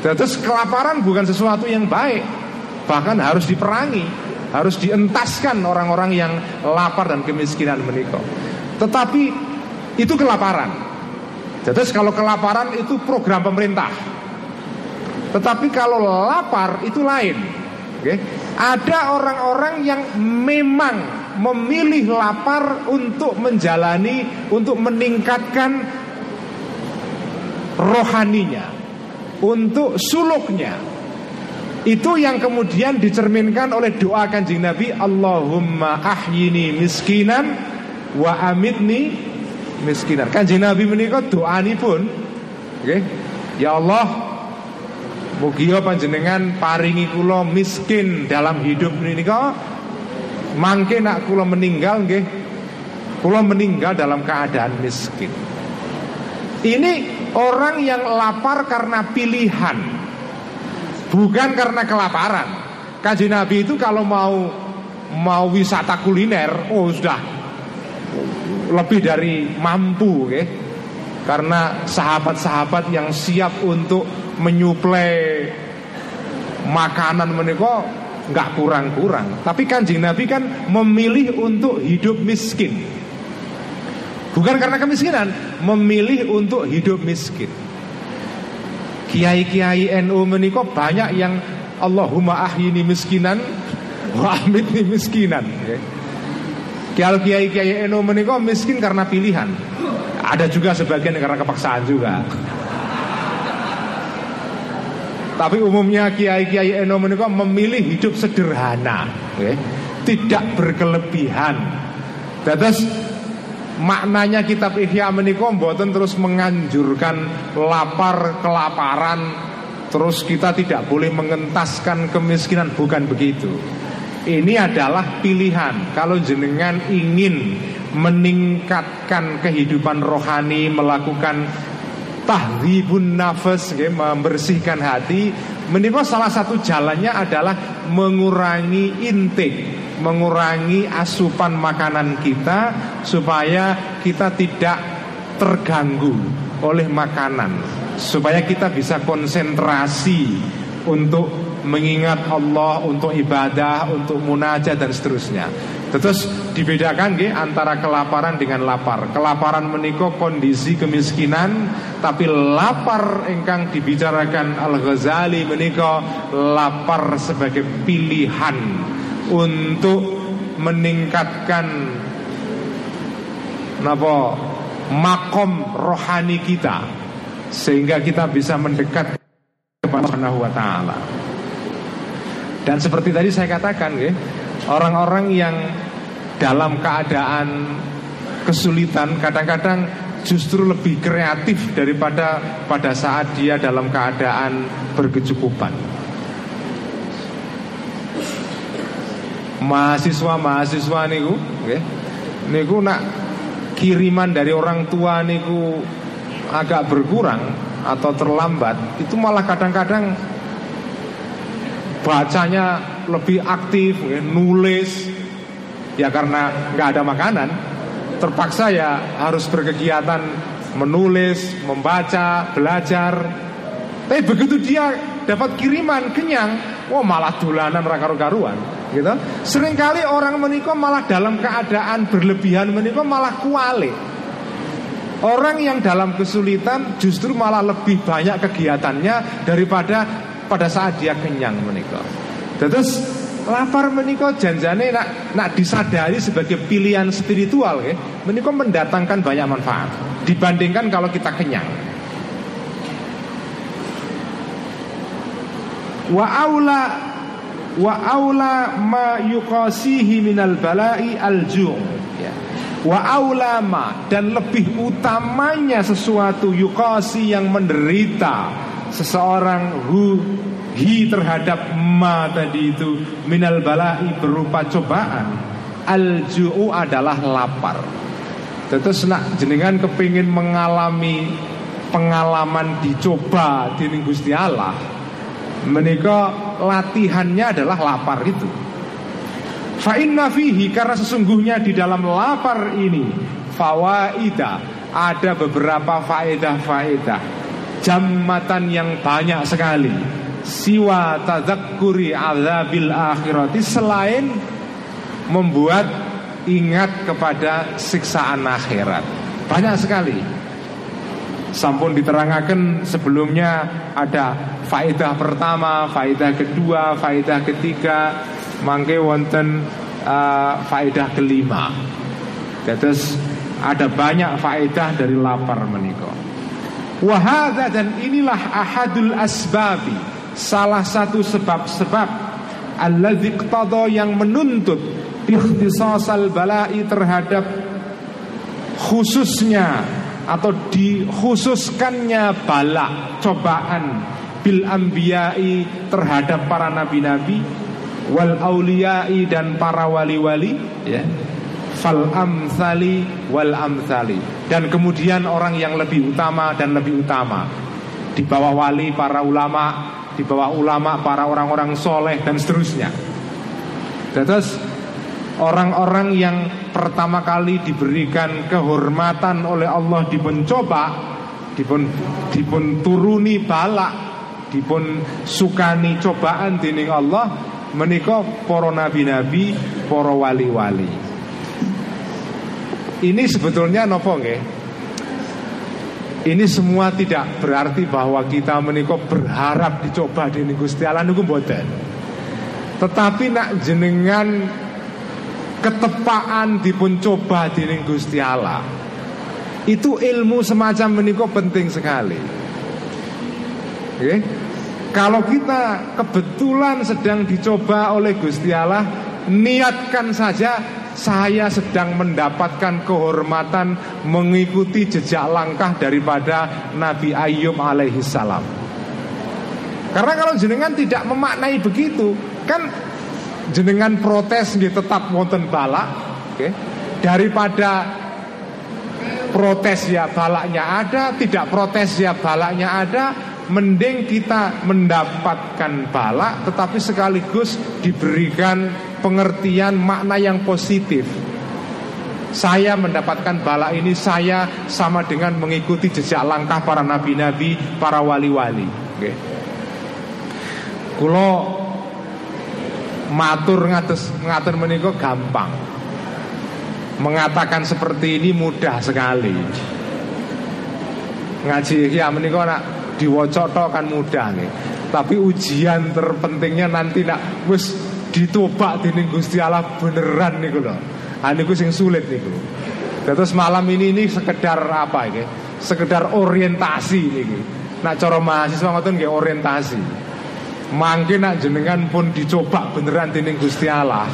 Terus kelaparan bukan sesuatu yang baik, bahkan harus diperangi, harus dientaskan orang-orang yang lapar dan kemiskinan menikah. Tetapi itu kelaparan. Jadi kalau kelaparan itu program pemerintah. Tetapi kalau lapar itu lain. Oke. Ada orang-orang yang memang memilih lapar untuk menjalani, untuk meningkatkan rohaninya, untuk suluknya. Itu yang kemudian dicerminkan oleh doa kanjeng Nabi Allahumma ahyini miskinan wa amitni miskinan. Kanjeng Nabi menika doanipun nggih. Ya Allah, mugi panjenengan paringi kula miskin dalam hidup menika mangke nak kula meninggal nggih. Kula meninggal dalam keadaan miskin. Ini orang yang lapar karena pilihan Bukan karena kelaparan Kanjeng Nabi itu kalau mau Mau wisata kuliner Oh sudah lebih dari mampu ya. Karena sahabat-sahabat yang siap untuk menyuplai makanan mereka nggak kurang-kurang. Tapi kanjeng Nabi kan memilih untuk hidup miskin. Bukan karena kemiskinan, memilih untuk hidup miskin. Kiai-kiai NU meniko banyak yang Allahumma ahyini miskinan wa amitni miskinan. Ya. Kalau kiai kiai eno menikah miskin karena pilihan. Ada juga sebagian karena kepaksaan juga. Tapi umumnya kiai kiai eno menikah memilih hidup sederhana, okay? tidak berkelebihan. Terus maknanya kitab Ihya menikah mboten terus menganjurkan lapar kelaparan terus kita tidak boleh mengentaskan kemiskinan bukan begitu ini adalah pilihan Kalau jenengan ingin meningkatkan kehidupan rohani Melakukan tahdibun nafas Membersihkan hati Menikah salah satu jalannya adalah Mengurangi intake Mengurangi asupan makanan kita Supaya kita tidak terganggu oleh makanan Supaya kita bisa konsentrasi Untuk mengingat Allah, untuk ibadah, untuk munajat dan seterusnya. Terus dibedakan nggih antara kelaparan dengan lapar. Kelaparan menika kondisi kemiskinan, tapi lapar ingkang dibicarakan Al-Ghazali menika lapar sebagai pilihan untuk meningkatkan napa makom rohani kita sehingga kita bisa mendekat kepada Allah wa taala. Dan seperti tadi saya katakan orang-orang yang dalam keadaan kesulitan kadang-kadang justru lebih kreatif daripada pada saat dia dalam keadaan berkecukupan. Mahasiswa-mahasiswa niku, nggih. Niku nak kiriman dari orang tua niku agak berkurang atau terlambat, itu malah kadang-kadang bacanya lebih aktif, nulis, Ya karena nggak ada makanan Terpaksa ya harus berkegiatan Menulis, membaca, belajar Tapi begitu dia dapat kiriman kenyang Wah malah dolanan raka-karuan gitu. Seringkali orang menikah malah dalam keadaan berlebihan menikah malah kuali Orang yang dalam kesulitan justru malah lebih banyak kegiatannya daripada pada saat dia kenyang menikah. Terus Lapar menikah janjane nak nak disadari sebagai pilihan spiritual ya. Menikah mendatangkan banyak manfaat dibandingkan kalau kita kenyang. Wa aula wa aula ma yuqasihi minal bala'i al ju' ya. Wa aula ma dan lebih utamanya sesuatu yuqasi yang menderita seseorang hu hi terhadap ma tadi itu. Minal balai berupa cobaan. Al ju'u adalah lapar. Terus nak jenengan kepingin mengalami pengalaman dicoba di Gusti Allah menika latihannya adalah lapar itu. Fa inna fihi karena sesungguhnya di dalam lapar ini fawaida ada beberapa faedah-faedah. Jamatan yang banyak sekali siwa tadzakuri azabil akhirati selain membuat ingat kepada siksaan akhirat. Banyak sekali. Sampun diterangkan sebelumnya ada faedah pertama, faedah kedua, faedah ketiga, mangke wonten uh, faedah kelima. Terus ada banyak faedah dari lapar menikah. Wahada dan inilah ahadul asbabi salah satu sebab-sebab alladzi yang menuntut ikhtisasal bala'i terhadap khususnya atau dikhususkannya bala cobaan bil ambiyai terhadap para nabi-nabi wal auliyai dan para wali-wali ya. Fal amsali wal amsali dan kemudian orang yang lebih utama dan lebih utama. Di bawah wali para ulama di bawah ulama, para orang-orang soleh dan seterusnya. Terus orang-orang yang pertama kali diberikan kehormatan oleh Allah dipun coba, dipun dipun turuni balak, dipun sukani cobaan dining Allah menikah para nabi-nabi, para wali-wali. Ini sebetulnya nopo nggih? Ini semua tidak berarti bahwa kita menikah berharap dicoba di Gusti Allah niku mboten. Tetapi nak jenengan ketepaan dipun coba di Gusti Allah. Itu ilmu semacam menikah penting sekali. Oke? Kalau kita kebetulan sedang dicoba oleh Gusti Allah, niatkan saja saya sedang mendapatkan kehormatan mengikuti jejak langkah daripada Nabi Ayub alaihi salam. Karena kalau jenengan tidak memaknai begitu, kan jenengan protes gitu tetap wonten balak, okay? daripada protes ya balaknya ada, tidak protes ya balaknya ada, mending kita mendapatkan balak tetapi sekaligus diberikan pengertian makna yang positif. Saya mendapatkan bala ini saya sama dengan mengikuti jejak langkah para nabi-nabi, para wali-wali. Okay. Kulo matur ngatus ngatur meniko gampang. Mengatakan seperti ini mudah sekali. Ngaji ya meniko nak diwocoto kan mudah nih. Tapi ujian terpentingnya nanti nak wis ditobak dening Gusti Allah beneran niku lho. Ah niku sing sulit niku. Terus malam ini ini sekedar apa ini? Sekedar orientasi ini. Nak cara mahasiswa ngoten nggih orientasi. Mungkin nak jenengan pun dicoba beneran dening Gusti Allah.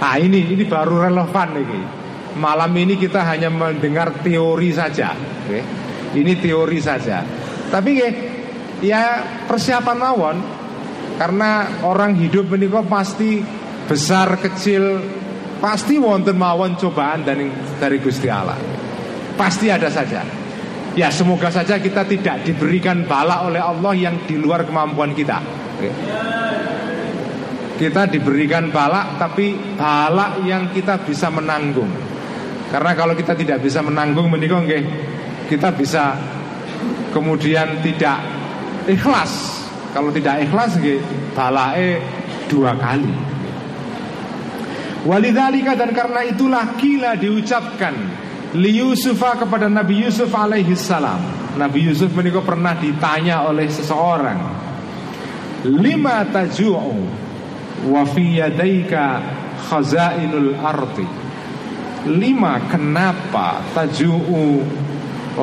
Nah ini ini baru relevan nih. Malam ini kita hanya mendengar teori saja. Ini teori saja. Tapi ya persiapan mawon karena orang hidup menikah pasti besar kecil pasti wonten mawon cobaan dari dari Gusti Allah. Pasti ada saja. Ya semoga saja kita tidak diberikan bala oleh Allah yang di luar kemampuan kita. Kita diberikan bala tapi bala yang kita bisa menanggung. Karena kalau kita tidak bisa menanggung menikah kita bisa kemudian tidak ikhlas kalau tidak ikhlas balae dua kali. Walidhalika dan karena itulah kila diucapkan li Yusufa kepada Nabi Yusuf alaihi salam. Nabi Yusuf menikah pernah ditanya oleh seseorang, lima taju'u wa fi yadaika khazainul arti. Lima kenapa taju'u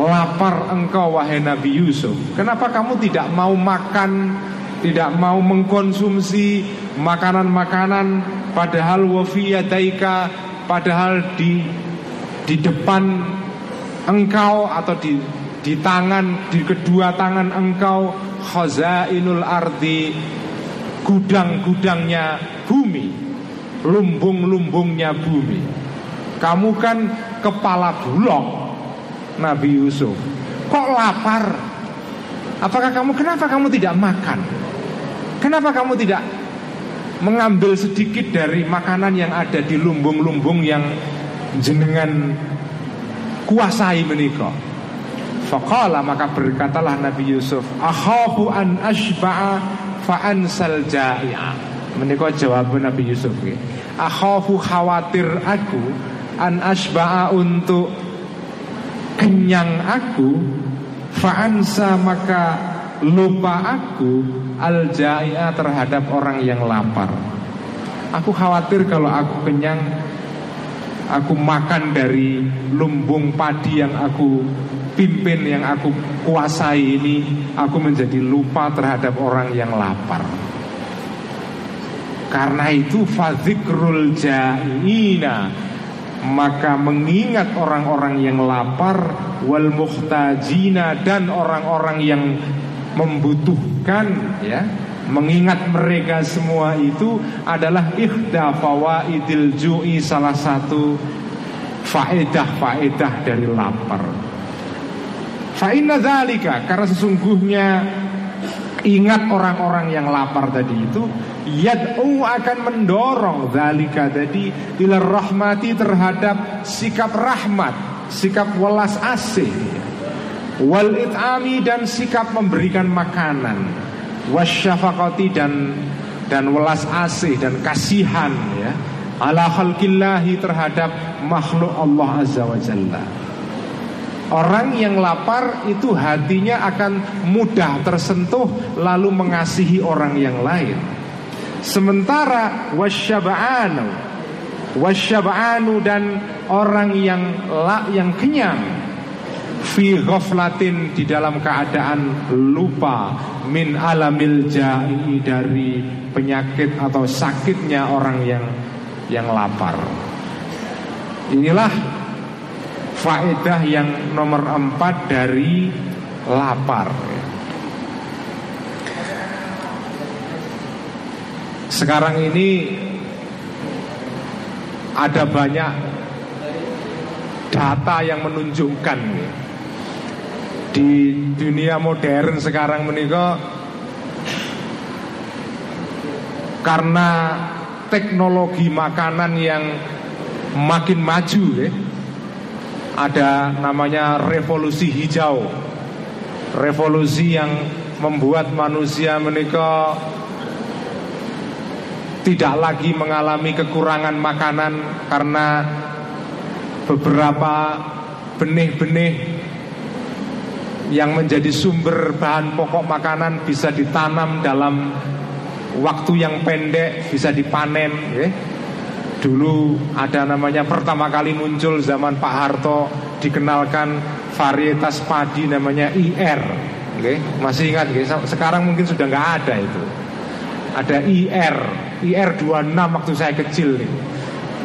lapar engkau wahai Nabi Yusuf. Kenapa kamu tidak mau makan Tidak mau mengkonsumsi Makanan-makanan Padahal wafiyadaika Padahal di Di depan engkau Atau di di tangan Di kedua tangan engkau Khazainul ardi Gudang-gudangnya bumi Lumbung-lumbungnya bumi. Kamu kan kepala bulog Nabi Yusuf Kok lapar? Apakah kamu, kenapa kamu tidak makan? Kenapa kamu tidak mengambil sedikit dari makanan yang ada di lumbung-lumbung yang jenengan kuasai menikah? Faqala maka berkatalah Nabi Yusuf Akhafu an ashba'a fa'ansal ja'i'a Menikah jawab Nabi Yusuf Akhafu khawatir aku An ashba'a untuk kenyang aku fa'ansa maka lupa aku al terhadap orang yang lapar. Aku khawatir kalau aku kenyang Aku makan dari lumbung padi yang aku pimpin Yang aku kuasai ini Aku menjadi lupa terhadap orang yang lapar Karena itu Fadhikrul ja'ina maka mengingat orang-orang yang lapar wal muhtajina dan orang-orang yang membutuhkan ya mengingat mereka semua itu adalah ikhda fawaidil ju'i salah satu faedah-faedah dari lapar. Fa inna karena sesungguhnya Ingat orang-orang yang lapar tadi itu Yad'u akan mendorong Zalika tadi Ila rahmati terhadap sikap rahmat Sikap welas asih Wal it'ami dan sikap memberikan makanan Wasyafakati dan dan welas asih dan kasihan ya ala khalqillahi terhadap makhluk Allah azza wa jalla Orang yang lapar itu hatinya akan mudah tersentuh lalu mengasihi orang yang lain. Sementara wasyaba'anu wasyaba'anu dan orang yang la, yang kenyang fi ghaflatin di dalam keadaan lupa min alamil ja'i dari penyakit atau sakitnya orang yang yang lapar. Inilah faedah yang nomor empat dari lapar. Sekarang ini ada banyak data yang menunjukkan di dunia modern sekarang menikah karena teknologi makanan yang makin maju ya, ada namanya revolusi hijau. Revolusi yang membuat manusia menikah tidak lagi mengalami kekurangan makanan karena beberapa benih-benih yang menjadi sumber bahan pokok makanan bisa ditanam dalam waktu yang pendek, bisa dipanen. Ya. Dulu ada namanya pertama kali muncul zaman Pak Harto dikenalkan varietas padi namanya IR. Okay? Masih ingat, sekarang mungkin sudah nggak ada itu. Ada IR, IR26 waktu saya kecil nih.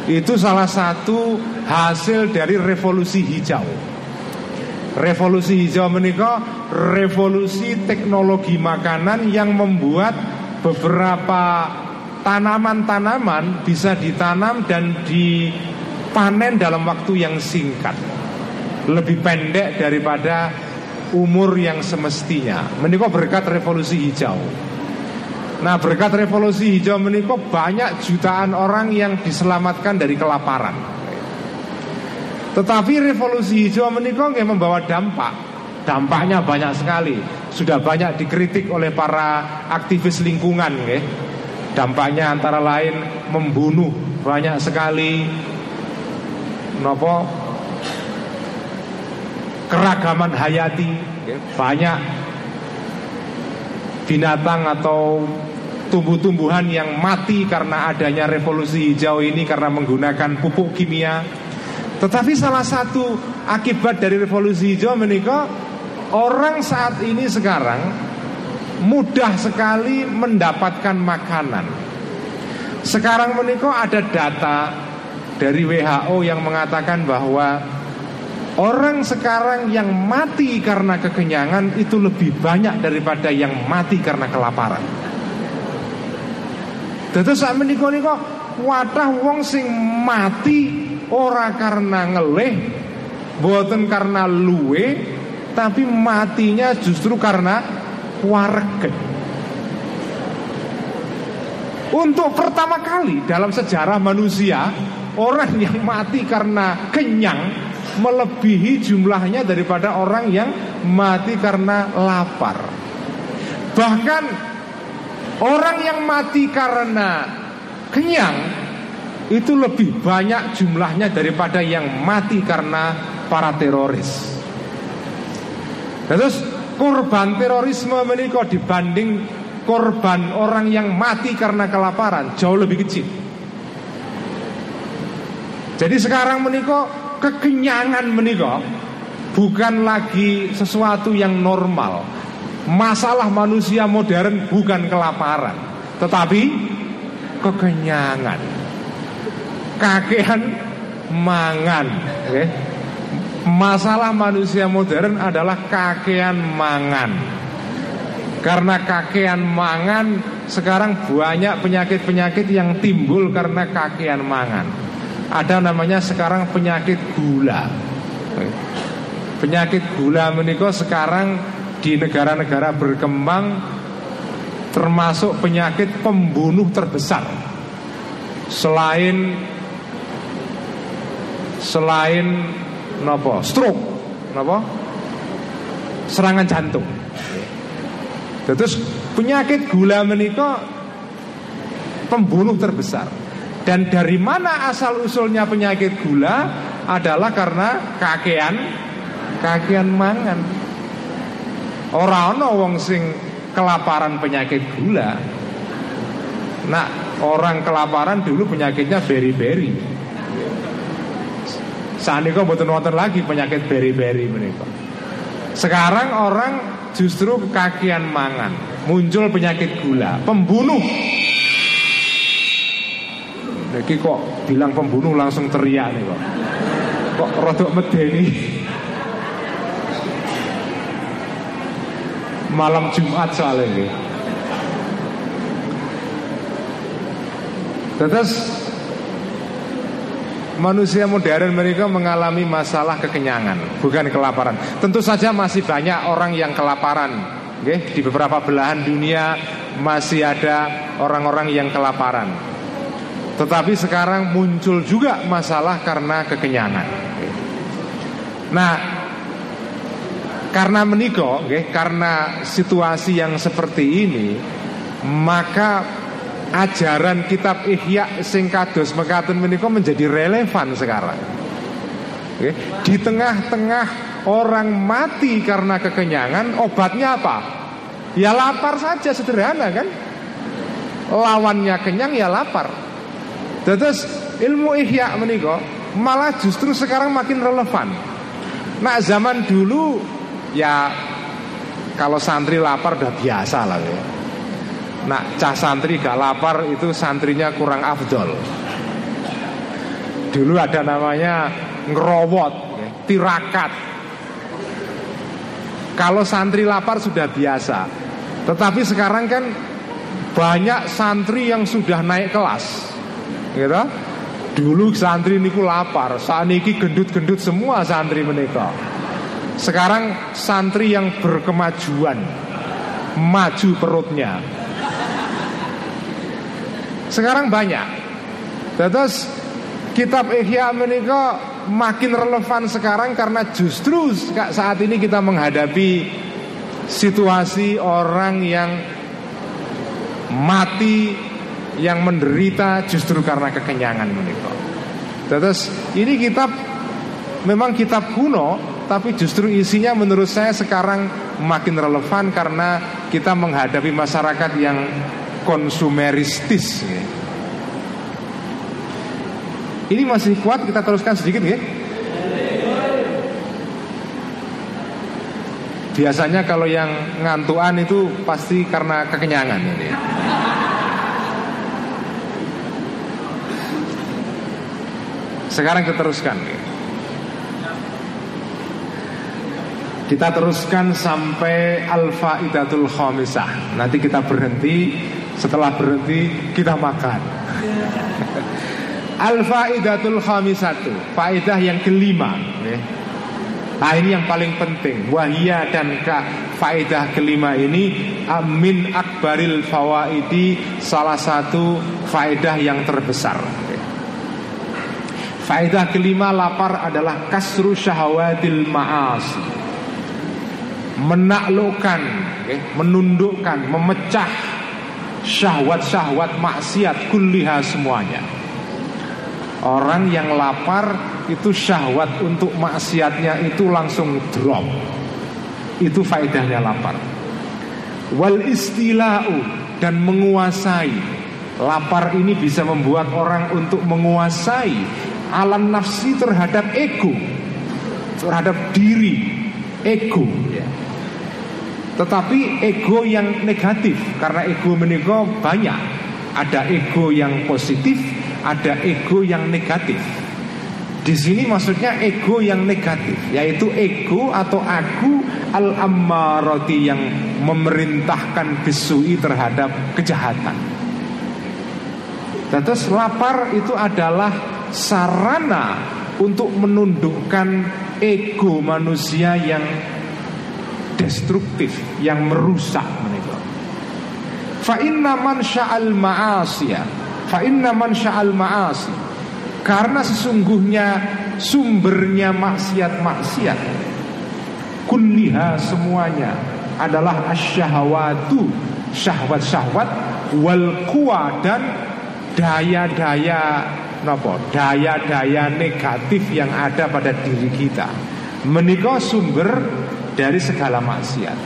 Itu salah satu hasil dari revolusi hijau. Revolusi hijau menikah revolusi teknologi makanan yang membuat beberapa tanaman-tanaman bisa ditanam dan dipanen dalam waktu yang singkat. Lebih pendek daripada umur yang semestinya. Menikah berkat revolusi hijau. Nah berkat revolusi hijau menikah banyak jutaan orang yang diselamatkan dari kelaparan Tetapi revolusi hijau menikah yang membawa dampak Dampaknya banyak sekali Sudah banyak dikritik oleh para aktivis lingkungan ya. Dampaknya antara lain membunuh banyak sekali Nopo keragaman hayati ya. Banyak binatang atau tumbuh-tumbuhan yang mati karena adanya revolusi hijau ini karena menggunakan pupuk kimia. Tetapi salah satu akibat dari revolusi hijau menikah orang saat ini sekarang mudah sekali mendapatkan makanan. Sekarang menikah ada data dari WHO yang mengatakan bahwa Orang sekarang yang mati karena kekenyangan itu lebih banyak daripada yang mati karena kelaparan. Dados sak menika nika wadah wong sing mati ora karena ngelih, boten karena luwe, tapi matinya justru karena warget. Untuk pertama kali dalam sejarah manusia, orang yang mati karena kenyang melebihi jumlahnya daripada orang yang mati karena lapar. Bahkan Orang yang mati karena kenyang itu lebih banyak jumlahnya daripada yang mati karena para teroris. Terus korban terorisme menikah dibanding korban orang yang mati karena kelaparan jauh lebih kecil. Jadi sekarang menikah kekenyangan menikah bukan lagi sesuatu yang normal, Masalah manusia modern bukan kelaparan Tetapi kekenyangan. Kakean mangan okay? Masalah manusia modern adalah kakean mangan. Karena kakean mangan Sekarang banyak penyakit-penyakit yang timbul karena kakean mangan. Ada namanya sekarang penyakit gula. Penyakit gula menikah sekarang di negara-negara berkembang termasuk penyakit pembunuh terbesar. Selain selain nopo? Stroke. Nopo? Serangan jantung. Terus penyakit gula menikah pembunuh terbesar. Dan dari mana asal usulnya penyakit gula adalah karena kakean kakean mangan Orang ana wong sing kelaparan penyakit gula. Nah, orang kelaparan dulu penyakitnya beri-beri. Saat ini kok wonten lagi penyakit beri-beri mereka. Sekarang orang justru kakian mangan, muncul penyakit gula, pembunuh. Jadi kok bilang pembunuh langsung teriak nih kok. Kok rodok medeni. Malam Jumat soalnya ini. Terus manusia modern mereka mengalami masalah kekenyangan, bukan kelaparan. Tentu saja masih banyak orang yang kelaparan. Okay? Di beberapa belahan dunia masih ada orang-orang yang kelaparan. Tetapi sekarang muncul juga masalah karena kekenyangan. Nah, karena menikah, okay, karena situasi yang seperti ini, maka ajaran kitab Ihya sing kados mekaten menjadi relevan sekarang. Oke. Di tengah-tengah orang mati karena kekenyangan, obatnya apa? Ya lapar saja sederhana kan? Lawannya kenyang ya lapar. Terus ilmu ihya menika malah justru sekarang makin relevan. Nah zaman dulu ya kalau santri lapar udah biasa lah ya. Nah cah santri gak lapar itu santrinya kurang afdol. Dulu ada namanya ngerowot, tirakat. Kalau santri lapar sudah biasa. Tetapi sekarang kan banyak santri yang sudah naik kelas. Gitu? Dulu santri niku lapar, saat ini gendut-gendut semua santri menikah. Sekarang santri yang berkemajuan, maju perutnya. Sekarang banyak. Terus kitab Ihya menikah makin relevan sekarang karena justru saat ini kita menghadapi situasi orang yang mati yang menderita justru karena kekenyangan menikah. Terus ini kitab memang kitab kuno tapi justru isinya menurut saya sekarang makin relevan karena kita menghadapi masyarakat yang konsumeristis. Ini masih kuat kita teruskan sedikit ya. Biasanya kalau yang ngantuan itu pasti karena kekenyangan ini. Sekarang kita teruskan. Kita teruskan sampai Al-Faidatul Khamisah. Nanti kita berhenti, setelah berhenti kita makan. Al-Faidatul Khamisatu, faidah yang kelima. Nah ini yang paling penting Wahia dan ka faedah kelima ini Amin akbaril fawaidi Salah satu faedah yang terbesar Faedah kelima lapar adalah Kasru syahawatil ma'asi Menaklukkan Menundukkan Memecah Syahwat-syahwat maksiat Kulliha semuanya Orang yang lapar itu syahwat untuk maksiatnya itu langsung drop. Itu faedahnya lapar. Wal istila'u dan menguasai. Lapar ini bisa membuat orang untuk menguasai alam nafsi terhadap ego, terhadap diri, ego. Tetapi ego yang negatif karena ego menikah banyak. Ada ego yang positif, ada ego yang negatif. Di sini maksudnya ego yang negatif, yaitu ego atau aku al ammarati yang memerintahkan besui terhadap kejahatan. Terus lapar itu adalah sarana untuk menundukkan ego manusia yang destruktif, yang merusak mereka. Fa inna man sya'al ma'asiyah Fa inna man sya'al ma'asi. Karena sesungguhnya sumbernya maksiat-maksiat Kulliha semuanya adalah asyahawatu Syahwat-syahwat Wal kuwa dan daya-daya nopo Daya-daya negatif yang ada pada diri kita. Menikah sumber dari segala maksiat.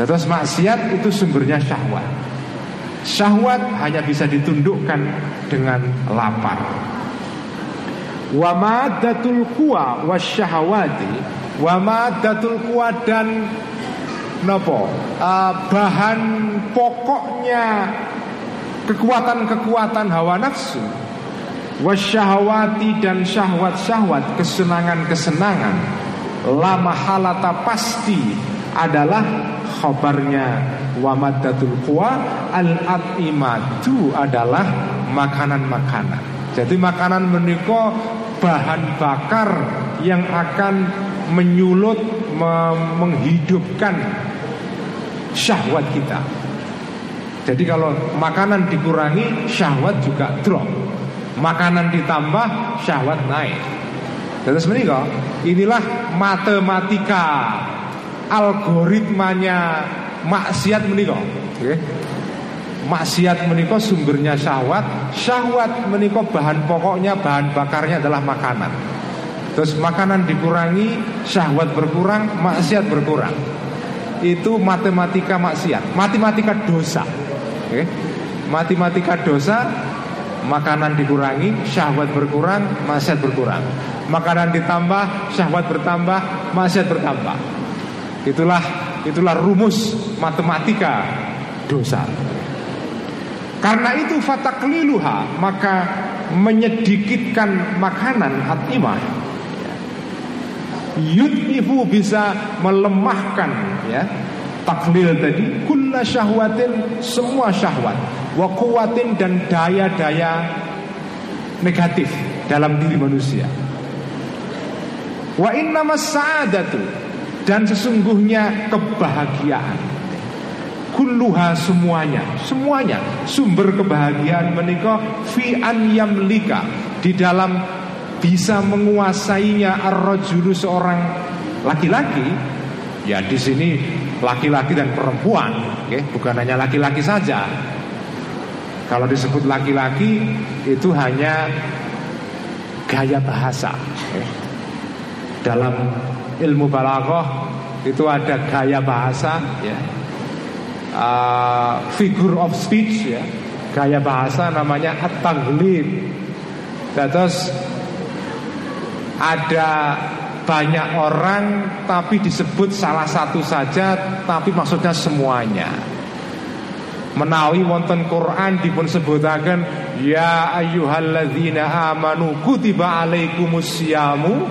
Terus maksiat itu sumbernya syahwat. Syahwat hanya bisa ditundukkan dengan lapar. Wa maddatul quwa wasyahawati wa maddatul quwa dan nopo bahan pokoknya kekuatan-kekuatan hawa nafsu wasyahawati dan syahwat-syahwat kesenangan-kesenangan lama halata pasti adalah khabarnya wa maddatul quwa al atimatu adalah makanan-makanan. Jadi makanan menika bahan bakar yang akan menyulut menghidupkan syahwat kita. Jadi kalau makanan dikurangi syahwat juga drop. Makanan ditambah syahwat naik. Terus menika inilah matematika algoritmanya maksiat menika. Okay. Maksiat menikah sumbernya syahwat Syahwat menikah bahan pokoknya Bahan bakarnya adalah makanan Terus makanan dikurangi Syahwat berkurang, maksiat berkurang Itu matematika maksiat Matematika dosa okay? Matematika dosa Makanan dikurangi, syahwat berkurang, maksiat berkurang Makanan ditambah, syahwat bertambah, maksiat bertambah. Itulah itulah rumus matematika dosa. Karena itu fatakliluha maka menyedikitkan makanan atimah yudhifu bisa melemahkan ya taklil tadi kulla syahwatin semua syahwat. Wa kuwatin dan daya-daya negatif dalam diri manusia wa innamas sa'adatu dan sesungguhnya kebahagiaan. Kulluha semuanya. Semuanya. Sumber kebahagiaan menikah fi an yamlika. Di dalam bisa menguasainya ar-rajulu seorang laki-laki. Ya di sini laki-laki dan perempuan. Okay? bukan hanya laki-laki saja. Kalau disebut laki-laki itu hanya gaya bahasa. Okay? Dalam ilmu balaghah itu ada gaya bahasa ya. Uh, figure of speech ya. Gaya bahasa namanya at-taglib terus ada banyak orang tapi disebut salah satu saja tapi maksudnya semuanya. Menawi wonten Quran dipun sebutaken ya ayyuhalladzina amanu kutiba alaikumusyamu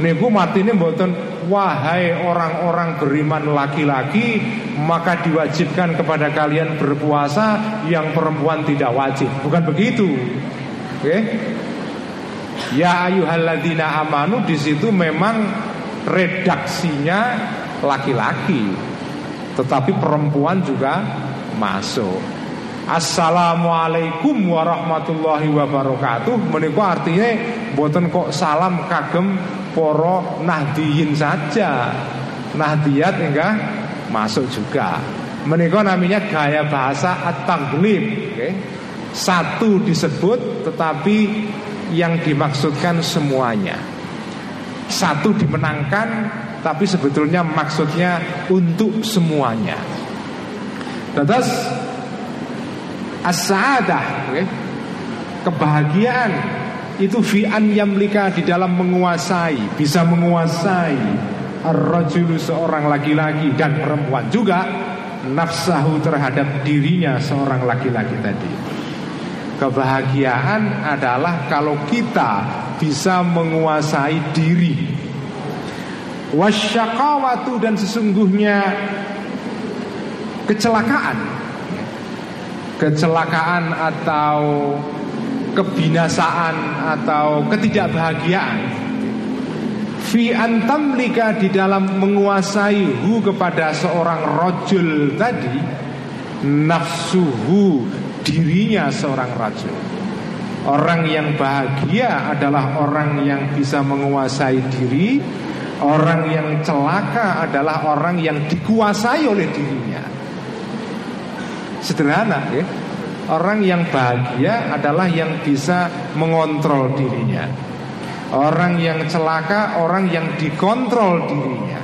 niku matine mboten Wahai orang-orang beriman laki-laki Maka diwajibkan kepada kalian berpuasa Yang perempuan tidak wajib. Bukan begitu. Oke? Okay? Ya ayuhalladzina amanu di situ memang redaksinya laki-laki Tetapi perempuan juga masuk. Assalamualaikum warahmatullahi wabarakatuh. Menikah artinya Buatan kok salam kagem poro nahdiyin saja. Nahdiyat enggak? Masuk juga. Menikah namanya gaya bahasa at-taglib okay? Satu disebut tetapi yang dimaksudkan semuanya. Satu dimenangkan tapi sebetulnya maksudnya untuk semuanya. Terus As-sa'adah okay? Kebahagiaan itu fi'an yamlika di dalam menguasai, bisa menguasai ar-rajulu seorang laki-laki dan perempuan juga nafsahu terhadap dirinya seorang laki-laki tadi. Kebahagiaan adalah kalau kita bisa menguasai diri. Wasyakawatu dan sesungguhnya kecelakaan. Kecelakaan atau kebinasaan atau ketidakbahagiaan. Fi antamlika di dalam menguasai hu kepada seorang rojul tadi nafsuhu dirinya seorang rajul. Orang yang bahagia adalah orang yang bisa menguasai diri. Orang yang celaka adalah orang yang dikuasai oleh dirinya. Sederhana ya Orang yang bahagia adalah yang bisa mengontrol dirinya Orang yang celaka Orang yang dikontrol dirinya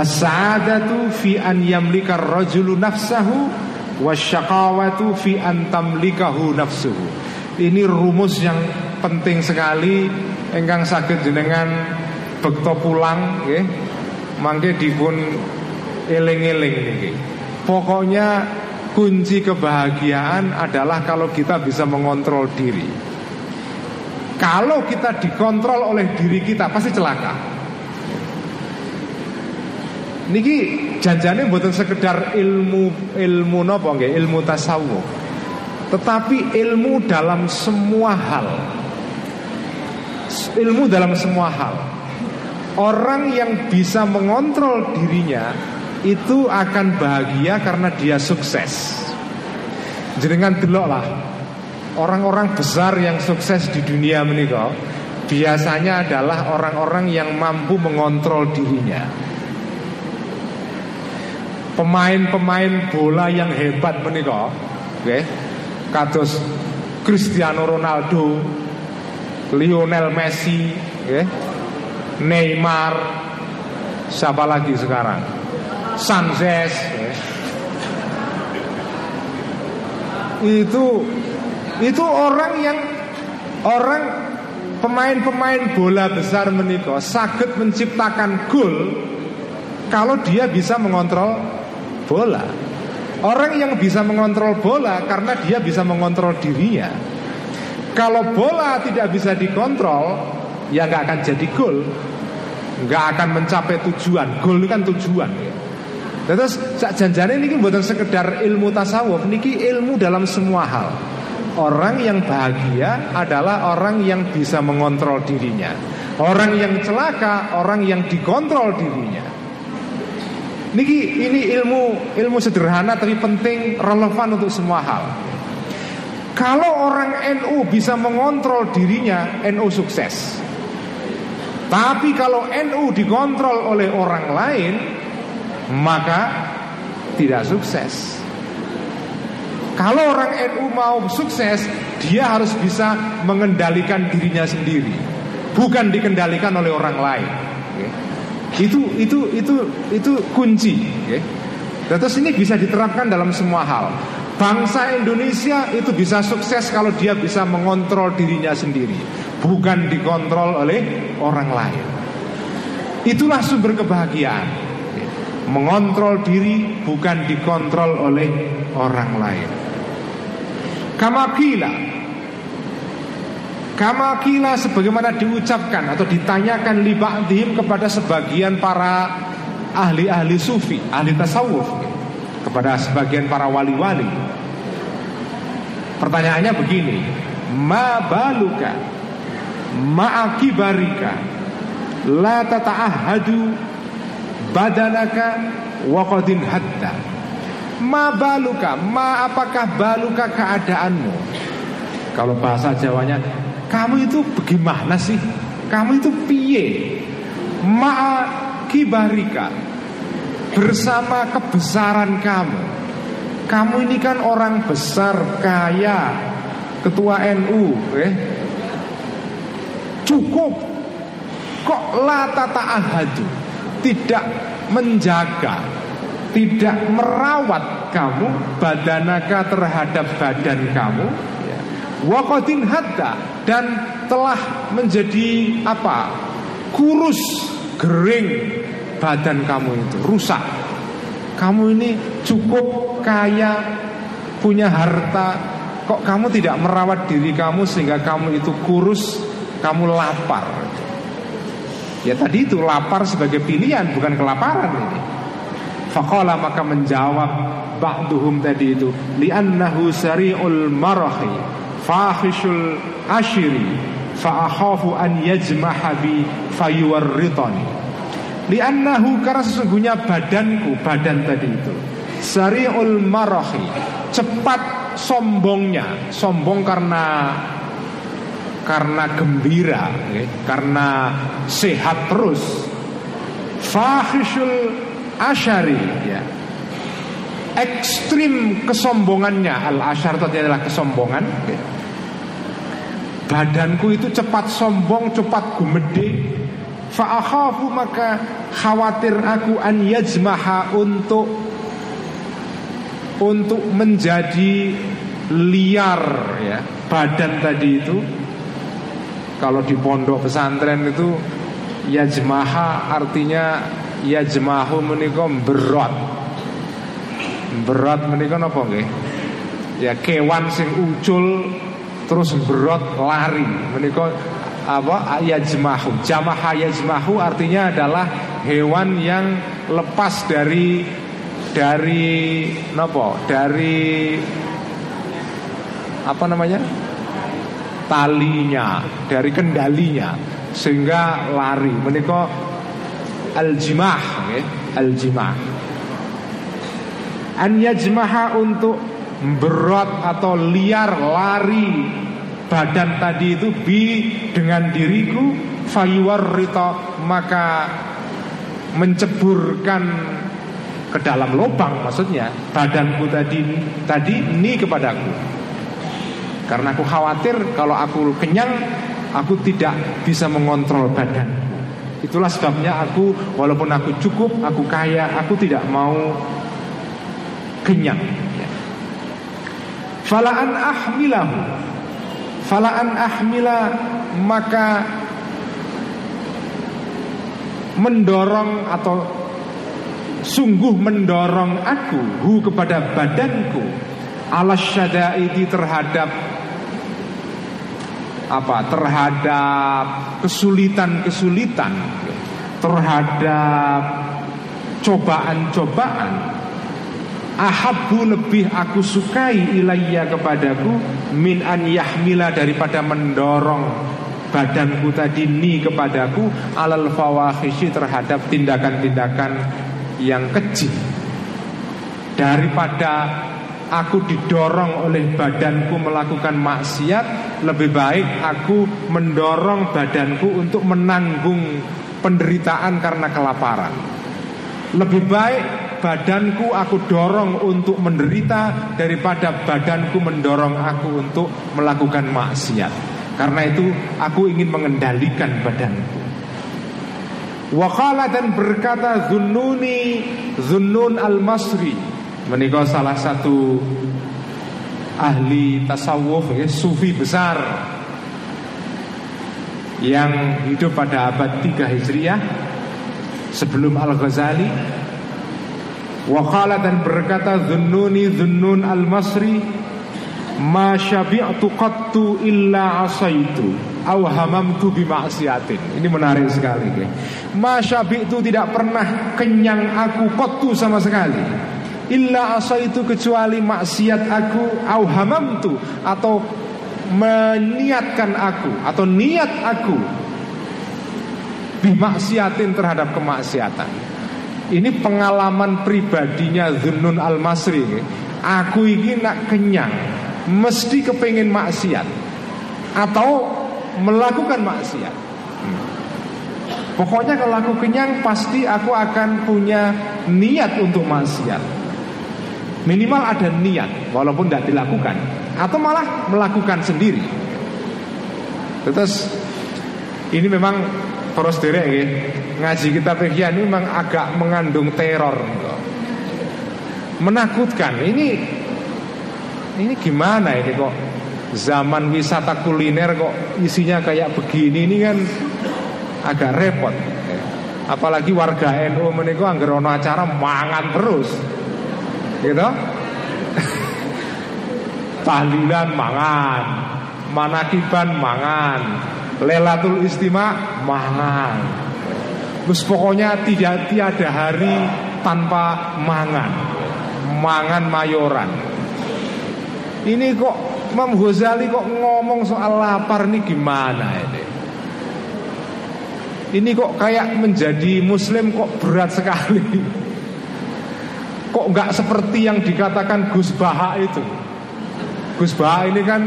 As-sa'adatu fi an yamlika rajulu nafsahu Wasyakawatu fi an tamlikahu nafsuhu Ini rumus yang penting sekali Engkang sakit jenengan Bekto pulang ya. Mangke dipun eling-eling niki. Pokoknya kunci kebahagiaan adalah kalau kita bisa mengontrol diri. Kalau kita dikontrol oleh diri kita pasti celaka. Niki janjane buatan sekedar ilmu ilmu nopo nggih, ilmu tasawuf. Tetapi ilmu dalam semua hal. Ilmu dalam semua hal. Orang yang bisa mengontrol dirinya itu akan bahagia karena dia sukses. Jenengan delok lah orang-orang besar yang sukses di dunia menikah biasanya adalah orang-orang yang mampu mengontrol dirinya. pemain-pemain bola yang hebat menika nggih kados Cristiano Ronaldo Lionel Messi nggih Neymar siapa lagi sekarang Sanchez itu itu orang yang orang pemain-pemain bola besar menikah sakit menciptakan gol kalau dia bisa mengontrol bola. Orang yang bisa mengontrol bola karena dia bisa mengontrol dirinya. Kalau bola tidak bisa dikontrol, ya nggak akan jadi gol, nggak akan mencapai tujuan. Gol itu kan tujuan. Terus janjane ini bukan sekedar ilmu tasawuf, niki ilmu dalam semua hal. Orang yang bahagia adalah orang yang bisa mengontrol dirinya. Orang yang celaka, orang yang dikontrol dirinya. Niki ini ilmu ilmu sederhana tapi penting relevan untuk semua hal. Kalau orang NU bisa mengontrol dirinya, NU sukses. Tapi kalau NU dikontrol oleh orang lain, maka tidak sukses. Kalau orang NU mau sukses, dia harus bisa mengendalikan dirinya sendiri, bukan dikendalikan oleh orang lain. Itu itu itu itu kunci. Okay? Terus ini bisa diterapkan dalam semua hal. Bangsa Indonesia itu bisa sukses kalau dia bisa mengontrol dirinya sendiri, bukan dikontrol oleh orang lain. Itulah sumber kebahagiaan. Mengontrol diri bukan dikontrol oleh orang lain. Kama kila sebagaimana diucapkan atau ditanyakan liba'dihim kepada sebagian para ahli-ahli sufi, ahli tasawuf kepada sebagian para wali-wali. Pertanyaannya begini, ma baluka ma akibarika la tata'ahadu badanaka wa qadin hatta ma baluka ma apakah baluka keadaanmu kalau bahasa Jawanya kamu itu bagaimana sih? Kamu itu piye? Ma kibarika bersama kebesaran kamu. Kamu ini kan orang besar, kaya, ketua NU, eh? Cukup. Kok la ahadu tidak menjaga, tidak merawat kamu badanaka terhadap badan kamu Wakodin hatta dan telah menjadi apa? Kurus, kering badan kamu itu rusak. Kamu ini cukup kaya, punya harta, kok kamu tidak merawat diri kamu sehingga kamu itu kurus, kamu lapar. Ya tadi itu lapar sebagai pilihan bukan kelaparan ini. Fakola maka menjawab ba'duhum tadi itu li'annahu sari'ul marahi fahishul ashiri fa'akhafu an yajmaha bi fayuwarritani li'annahu karena sesungguhnya badanku badan tadi itu sari'ul marahi cepat sombongnya sombong karena karena gembira ya, karena sehat terus. Fahishul ashari ya. Ekstrim kesombongannya. Al ashar itu adalah kesombongan badanku itu cepat sombong cepat gumede fa'akhafu maka khawatir aku an yajmaha untuk untuk menjadi liar ya badan tadi itu kalau di pondok pesantren itu yajmaha artinya yajmahu menikah berat Berat menika napa nggih? Ya kewan sing ucul terus berot lari. Menika apa? Yajmahu jamaha yajmahu artinya adalah hewan yang lepas dari dari nopo dari apa namanya talinya dari kendalinya sehingga lari menika aljimah okay? aljimah yajmaha untuk berot atau liar lari badan tadi itu bi dengan diriku fayuwar rito maka menceburkan ke dalam lubang maksudnya badanku tadi tadi ini kepadaku karena aku khawatir kalau aku kenyang aku tidak bisa mengontrol badan. Itulah sebabnya aku walaupun aku cukup aku kaya aku tidak mau kenyang. Falaan ahmilahu. Falaan ahmila maka mendorong atau sungguh mendorong aku hu kepada badanku alas syadaidi terhadap apa terhadap kesulitan-kesulitan terhadap cobaan-cobaan. Ahabu lebih aku sukai ilayya kepadaku min an yahmila daripada mendorong badanku tadi ni kepadaku alal fawahishi terhadap tindakan-tindakan yang kecil. Daripada aku didorong oleh badanku melakukan maksiat lebih baik aku mendorong badanku untuk menanggung penderitaan karena kelaparan. Lebih baik badanku aku dorong untuk menderita daripada badanku mendorong aku untuk melakukan maksiat. Karena itu aku ingin mengendalikan badanku. Wakala dan berkata Zunnuni Zunnun al-Masri Menikah salah satu Ahli tasawuf ya, Sufi besar Yang hidup pada abad 3 Hijriah Sebelum Al-Ghazali Wakala dan berkata Zunnuni Zunnun al-Masri Ma syabi'tu qattu illa asaitu au hamamtu bima'siyatin. Ini menarik sekali ya. Masyabi itu tidak pernah kenyang aku kotu sama sekali. Illa asa itu kecuali maksiat aku au hamamtu atau meniatkan aku atau niat aku bimaksiatin terhadap kemaksiatan. Ini pengalaman pribadinya Zunnun Al-Masri. Aku ini nak kenyang, mesti kepengen maksiat atau melakukan maksiat. Pokoknya kalau aku kenyang pasti aku akan punya niat untuk maksiat. Minimal ada niat walaupun tidak dilakukan atau malah melakukan sendiri. Terus ini memang terus derek ya. Ngaji kita fikih ini memang agak mengandung teror. Menakutkan. Ini ini gimana ini kok zaman wisata kuliner kok isinya kayak begini ini kan agak repot. Apalagi warga NU menikah anggar ono acara mangan terus. Gitu? Tahlilan mangan, manakiban mangan, lelatul istima mangan. Terus pokoknya tidak tiada hari tanpa mangan. Mangan mayoran. Ini kok Imam Ghazali kok ngomong soal lapar nih gimana ini? Ini kok kayak menjadi muslim kok berat sekali Kok nggak seperti yang dikatakan Gus Baha itu? Gus Baha ini kan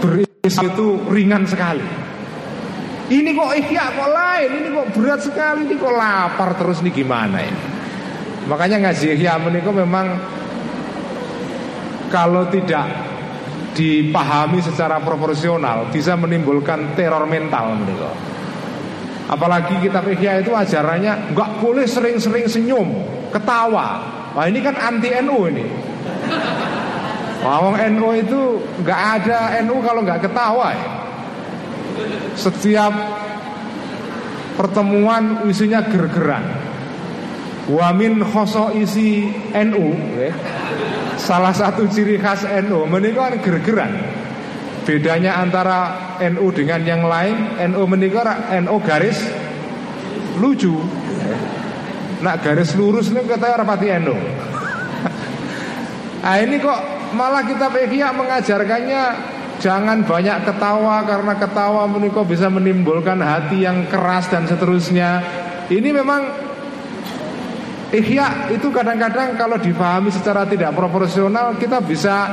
Berislam itu ringan sekali. Ini kok ihya kok lain? Ini kok berat sekali? Ini kok lapar terus? Nih gimana ini? Makanya ngaji ihya menikah memang kalau tidak dipahami secara proporsional bisa menimbulkan teror mental mereka. Apalagi kita PKI itu ajarannya nggak boleh sering-sering senyum, ketawa. Wah ini kan anti NU ini. Wawang NU itu nggak ada NU kalau nggak ketawa ya. Setiap pertemuan isinya gergeran. Wamin khoso isi NU ya. Salah satu ciri khas NU menikah gergeran. Bedanya antara NU dengan yang lain, NU menikah NU garis lucu. Nak garis lurus ini kata rapati NU. nah ini kok malah kita PKI mengajarkannya jangan banyak ketawa karena ketawa menikah bisa menimbulkan hati yang keras dan seterusnya. Ini memang Ihya itu kadang-kadang kalau difahami secara tidak proporsional kita bisa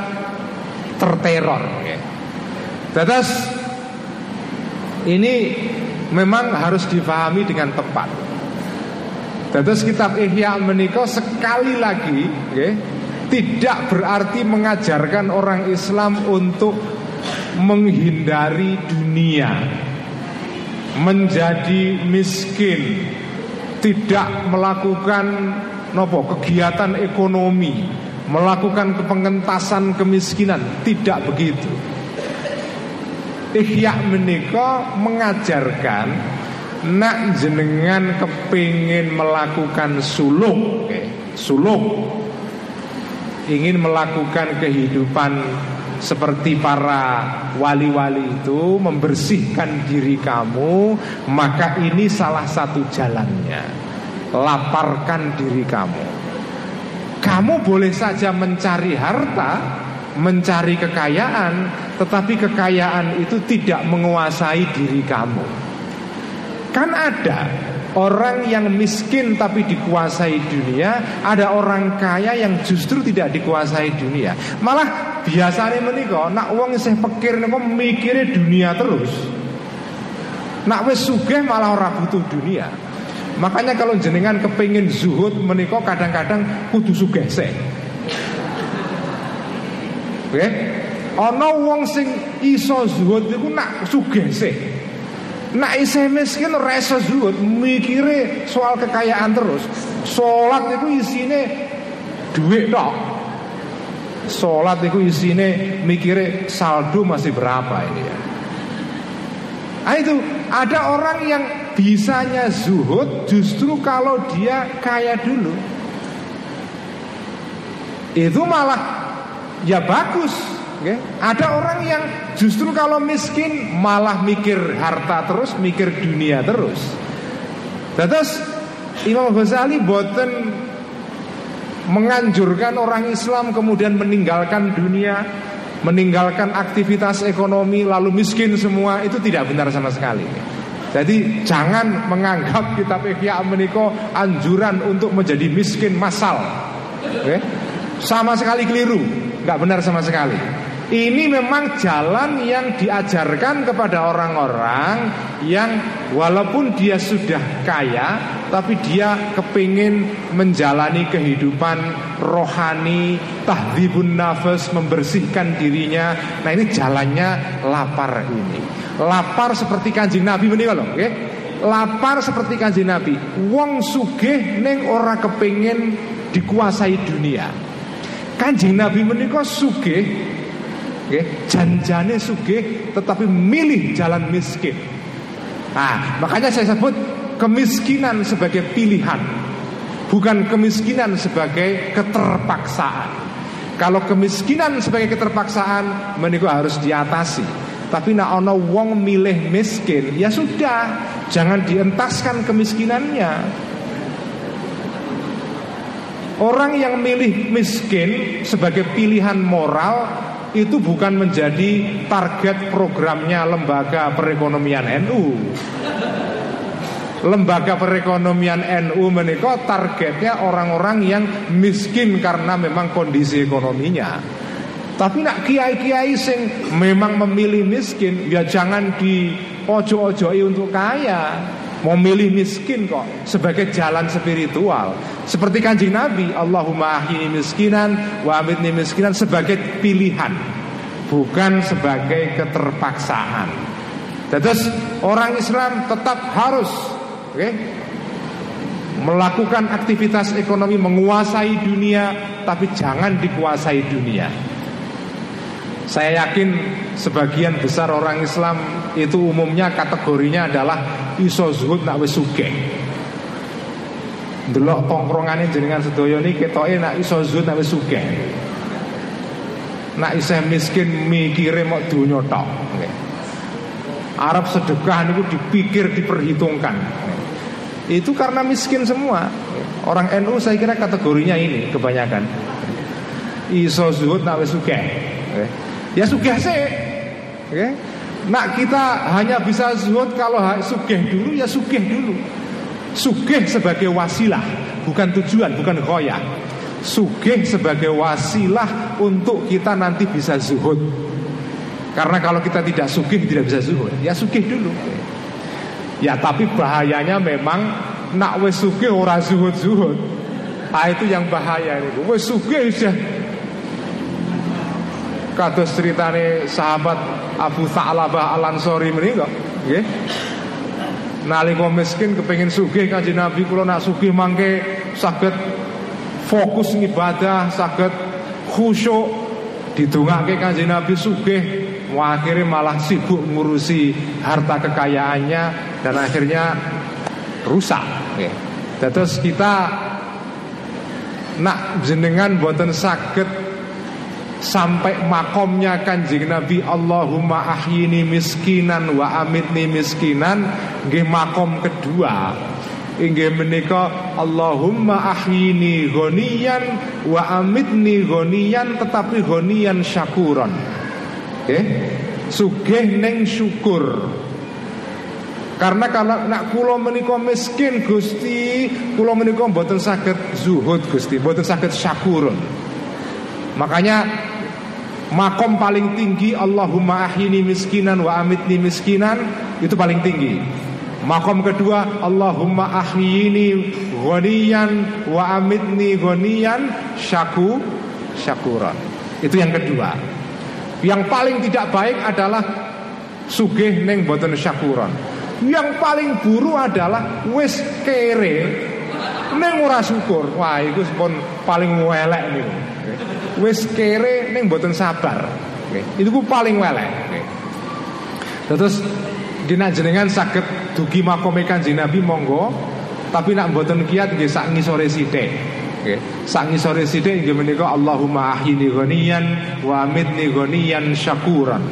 terteror. Ya. Terus ini memang harus difahami dengan tepat. Terus kitab Ihya menikah sekali lagi okay, tidak berarti mengajarkan orang Islam untuk menghindari dunia, menjadi miskin, tidak melakukan nopo kegiatan ekonomi, melakukan kepengentasan kemiskinan, tidak begitu. Ihya menika mengajarkan nak jenengan kepingin melakukan suluk, suluk, ingin melakukan kehidupan seperti para wali-wali itu membersihkan diri kamu, maka ini salah satu jalannya. Laparkan diri kamu. Kamu boleh saja mencari harta, mencari kekayaan, tetapi kekayaan itu tidak menguasai diri kamu. Kan ada orang yang miskin tapi dikuasai dunia, ada orang kaya yang justru tidak dikuasai dunia. Malah biasanya menika nak wong isih pikir niku mikire dunia terus. Nak wis sugih malah ora butuh dunia. Makanya kalau jenengan kepingin zuhud menika kadang-kadang kudu sugih sih. Oke? Ana wong sing iso zuhud niku nak sugih sih. Nak isih miskin rasa zuhud mikire soal kekayaan terus. Salat itu isine duit tok. Salat itu isine mikire saldo masih berapa ini ya. Nah itu ada orang yang bisanya zuhud justru kalau dia kaya dulu. Itu malah ya bagus Okay. Ada orang yang justru kalau miskin malah mikir harta terus, mikir dunia terus. Terus Imam Ghazali boten menganjurkan orang Islam kemudian meninggalkan dunia, meninggalkan aktivitas ekonomi lalu miskin semua itu tidak benar sama sekali. Jadi jangan menganggap kitab Ihya meniko anjuran untuk menjadi miskin massal. Okay? Sama sekali keliru, nggak benar sama sekali. Ini memang jalan yang diajarkan kepada orang-orang yang walaupun dia sudah kaya Tapi dia kepingin menjalani kehidupan rohani Tahdibun nafas, membersihkan dirinya Nah ini jalannya lapar ini Lapar seperti kanjeng Nabi ini loh okay? Lapar seperti kanjeng Nabi Wong sugih neng ora kepingin dikuasai dunia Kanjeng Nabi menikah sugih okay? janjane sugih tetapi milih jalan miskin. Nah, makanya saya sebut kemiskinan sebagai pilihan, bukan kemiskinan sebagai keterpaksaan. Kalau kemiskinan sebagai keterpaksaan, meniku harus diatasi. Tapi nak ono wong milih miskin, ya sudah, jangan dientaskan kemiskinannya. Orang yang milih miskin sebagai pilihan moral itu bukan menjadi target programnya lembaga perekonomian NU. Lembaga perekonomian NU menikah targetnya orang-orang yang miskin karena memang kondisi ekonominya. Tapi nak kiai-kiai sing memang memilih miskin ya jangan di ojo-ojoi untuk kaya. Mau milih miskin kok sebagai jalan spiritual. Seperti kanjeng Nabi, Allahumma ahini miskinan wa amitni miskinan sebagai pilihan, bukan sebagai keterpaksaan. Terus orang Islam tetap harus okay, melakukan aktivitas ekonomi menguasai dunia, tapi jangan dikuasai dunia. Saya yakin sebagian besar orang Islam itu umumnya kategorinya adalah iso zuhud nak wis sugih. Delok tongkrongane jenengan sedaya niki ketoke nak iso zuhud nak wis sugih. Nak isih miskin mikire mok donya tok. Arab sedekah niku dipikir diperhitungkan. Itu karena miskin semua. Orang NU saya kira kategorinya ini kebanyakan. Iso zuhud nak wis sugih. Ya sugih sih. Oke. Nak kita hanya bisa zuhud kalau sugih dulu ya sugih dulu. Sugih sebagai wasilah, bukan tujuan, bukan khoya. Sugih sebagai wasilah untuk kita nanti bisa zuhud. Karena kalau kita tidak sugih tidak bisa zuhud. Ya sugih dulu. Ya tapi bahayanya memang nak wis sugih ora zuhud-zuhud. Ah itu yang bahaya ini. Wis sugih sudah kados ceritane sahabat Abu Tha'labah Al-Ansori menika, nggih. Nalika miskin kepengin sugih Kanjeng Nabi kula nak sugih mangke saged fokus ngibadah, saged khusyuk didongake Kanjeng Nabi sugih akhirnya malah sibuk ngurusi harta kekayaannya dan akhirnya rusak. Okay. Terus kita nak jenengan buatan sakit sampai makomnya kanjeng Nabi Allahumma ahyini miskinan wa amitni miskinan nggih makom kedua Inggih menika Allahumma ahyini ghaniyan wa amitni ghaniyan tetapi ghaniyan syakuron. Okay? Sugih neng syukur. Karena kalau nak kulo menika miskin Gusti, kulo menika mboten saged zuhud Gusti, mboten saged syakurun. Makanya makom paling tinggi Allahumma ahyini miskinan wa amitni miskinan itu paling tinggi. Makom kedua Allahumma ahyini ghaniyan wa amitni ghaniyan syaku syakuran. Itu yang kedua. Yang paling tidak baik adalah sugih neng boten syakuran. Yang paling buruk adalah wis kere neng ora syukur. Wah, itu pun paling welek nih. Wis kere neng boten sabar. Itu paling welek. Terus jenengan sakit dugi makome Kanjeng Nabi monggo, tapi nak mboten kiat nggih sak ngisore sithik. Nggih, sak ngisore sithik nggih menika Allahumma ahyini ghaniyan wa amitni ghaniyan syakuran.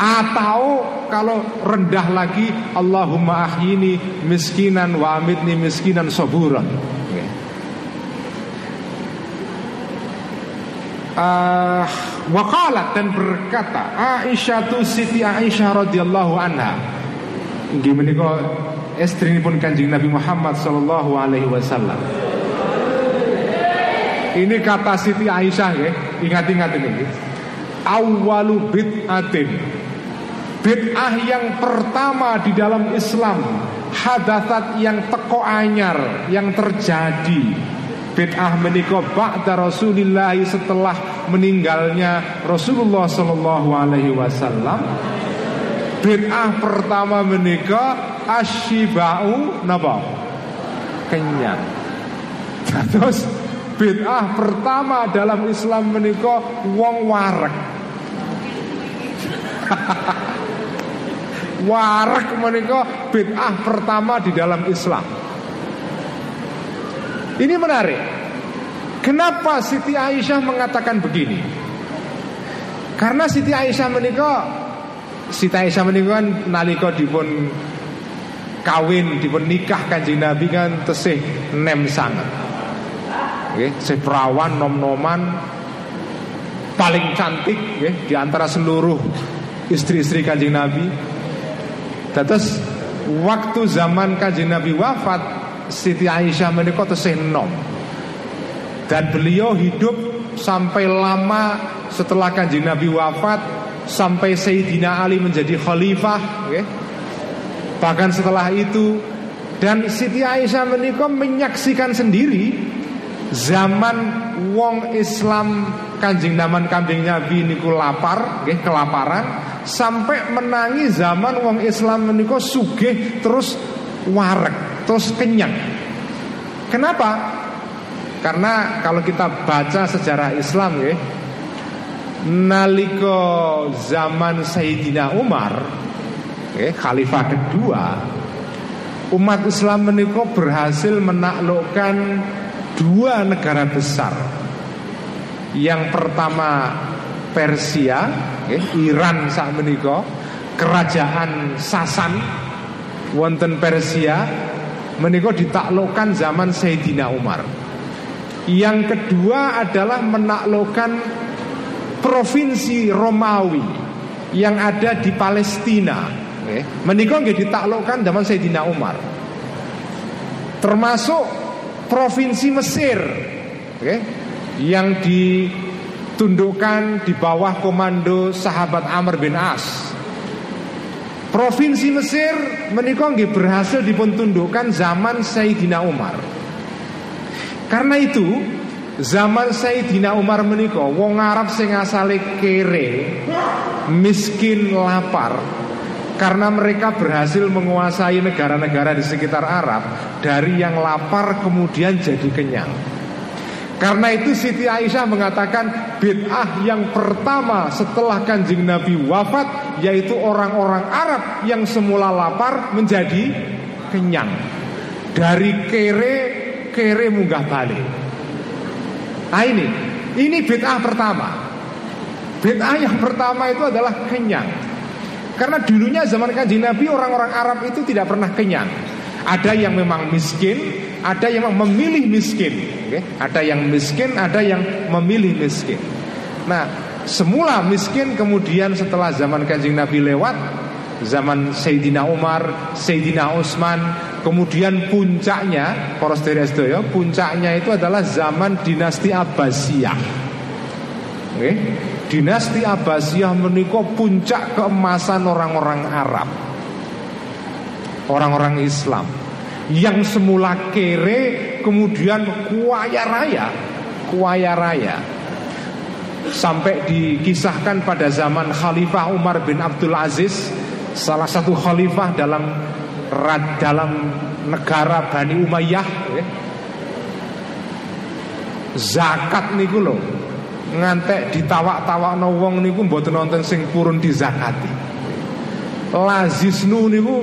Atau kalau rendah lagi Allahumma ahyini miskinan wa amitni miskinan saburan. Uh, wakalat dan berkata Aisyah tu Siti Aisyah radhiyallahu anha. Inggih menika istri pun kanjeng Nabi Muhammad sallallahu alaihi wasallam. Ini kata Siti Aisyah ya. Ingat-ingat ini awalu bid'atin. Bid'ah yang pertama di dalam Islam hadatsat yang teko anyar yang terjadi Bid'ah menikah ba'da Rasulillah setelah meninggalnya Rasulullah Sallallahu Alaihi Wasallam. Bid'ah pertama menikah asyibau napa? Kenyang. Terus bid'ah pertama dalam Islam menikah wong warek. warek menikah bid'ah pertama di dalam Islam. Ini menarik. Kenapa Siti Aisyah mengatakan begini? Karena Siti Aisyah menikah Siti Aisyah menikah kan nalika dipun kawin dipun nikah kanjeng Nabi kan tesih nem sangat. Oke, okay, perawan nom-noman paling cantik di antara seluruh istri-istri kanjeng Nabi. Terus waktu zaman kanjeng Nabi wafat Siti Aisyah menikah tesih nom dan beliau hidup sampai lama setelah kanjeng Nabi wafat sampai Sayyidina Ali menjadi khalifah okay? bahkan setelah itu dan Siti Aisyah menikah menyaksikan sendiri zaman wong Islam kanjeng naman kambing Nabi niku lapar, okay? kelaparan sampai menangi zaman wong Islam menikah sugih terus warek terus kenyang. Kenapa? Karena kalau kita baca sejarah Islam ya, naliko zaman Sayyidina Umar, ya, khalifah kedua, umat Islam meniko berhasil menaklukkan dua negara besar. Yang pertama Persia, ya, Iran saat meniko, kerajaan Sasan, wonten Persia, Menikah ditaklukkan zaman Sayyidina Umar. Yang kedua adalah menaklukkan Provinsi Romawi Yang ada di Palestina. Menikah nggak ditaklukkan zaman Sayyidina Umar. Termasuk Provinsi Mesir. Yang ditundukkan di bawah komando sahabat Amr bin As Provinsi Mesir menika nggih berhasil dipuntundukkan zaman Sayyidina Umar. Karena itu zaman Sayyidina Umar menika wong Arab sing asale kere, miskin, lapar karena mereka berhasil menguasai negara-negara di sekitar Arab dari yang lapar kemudian jadi kenyang. Karena itu Siti Aisyah mengatakan bid'ah yang pertama setelah kanjeng Nabi wafat yaitu orang-orang Arab yang semula lapar menjadi kenyang. Dari kere kere munggah balik. Nah ini, ini bid'ah pertama. Bid'ah yang pertama itu adalah kenyang. Karena dulunya zaman kanjeng Nabi orang-orang Arab itu tidak pernah kenyang. Ada yang memang miskin, ada yang memilih miskin. Okay? Ada yang miskin, ada yang memilih miskin. Nah, semula miskin kemudian setelah zaman Kanjeng Nabi lewat, zaman Sayyidina Umar, Sayyidina Utsman, kemudian puncaknya, poros ya, puncaknya itu adalah zaman dinasti Abbasiyah. Okay? Dinasti Abbasiyah menikah puncak keemasan orang-orang Arab orang-orang Islam yang semula kere kemudian kuaya raya, kuaya raya. Sampai dikisahkan pada zaman Khalifah Umar bin Abdul Aziz, salah satu khalifah dalam dalam negara Bani Umayyah, ya. zakat niku loh ngantek ditawak-tawak wong niku mboten nonton sing purun dizakati. Lazisnu niku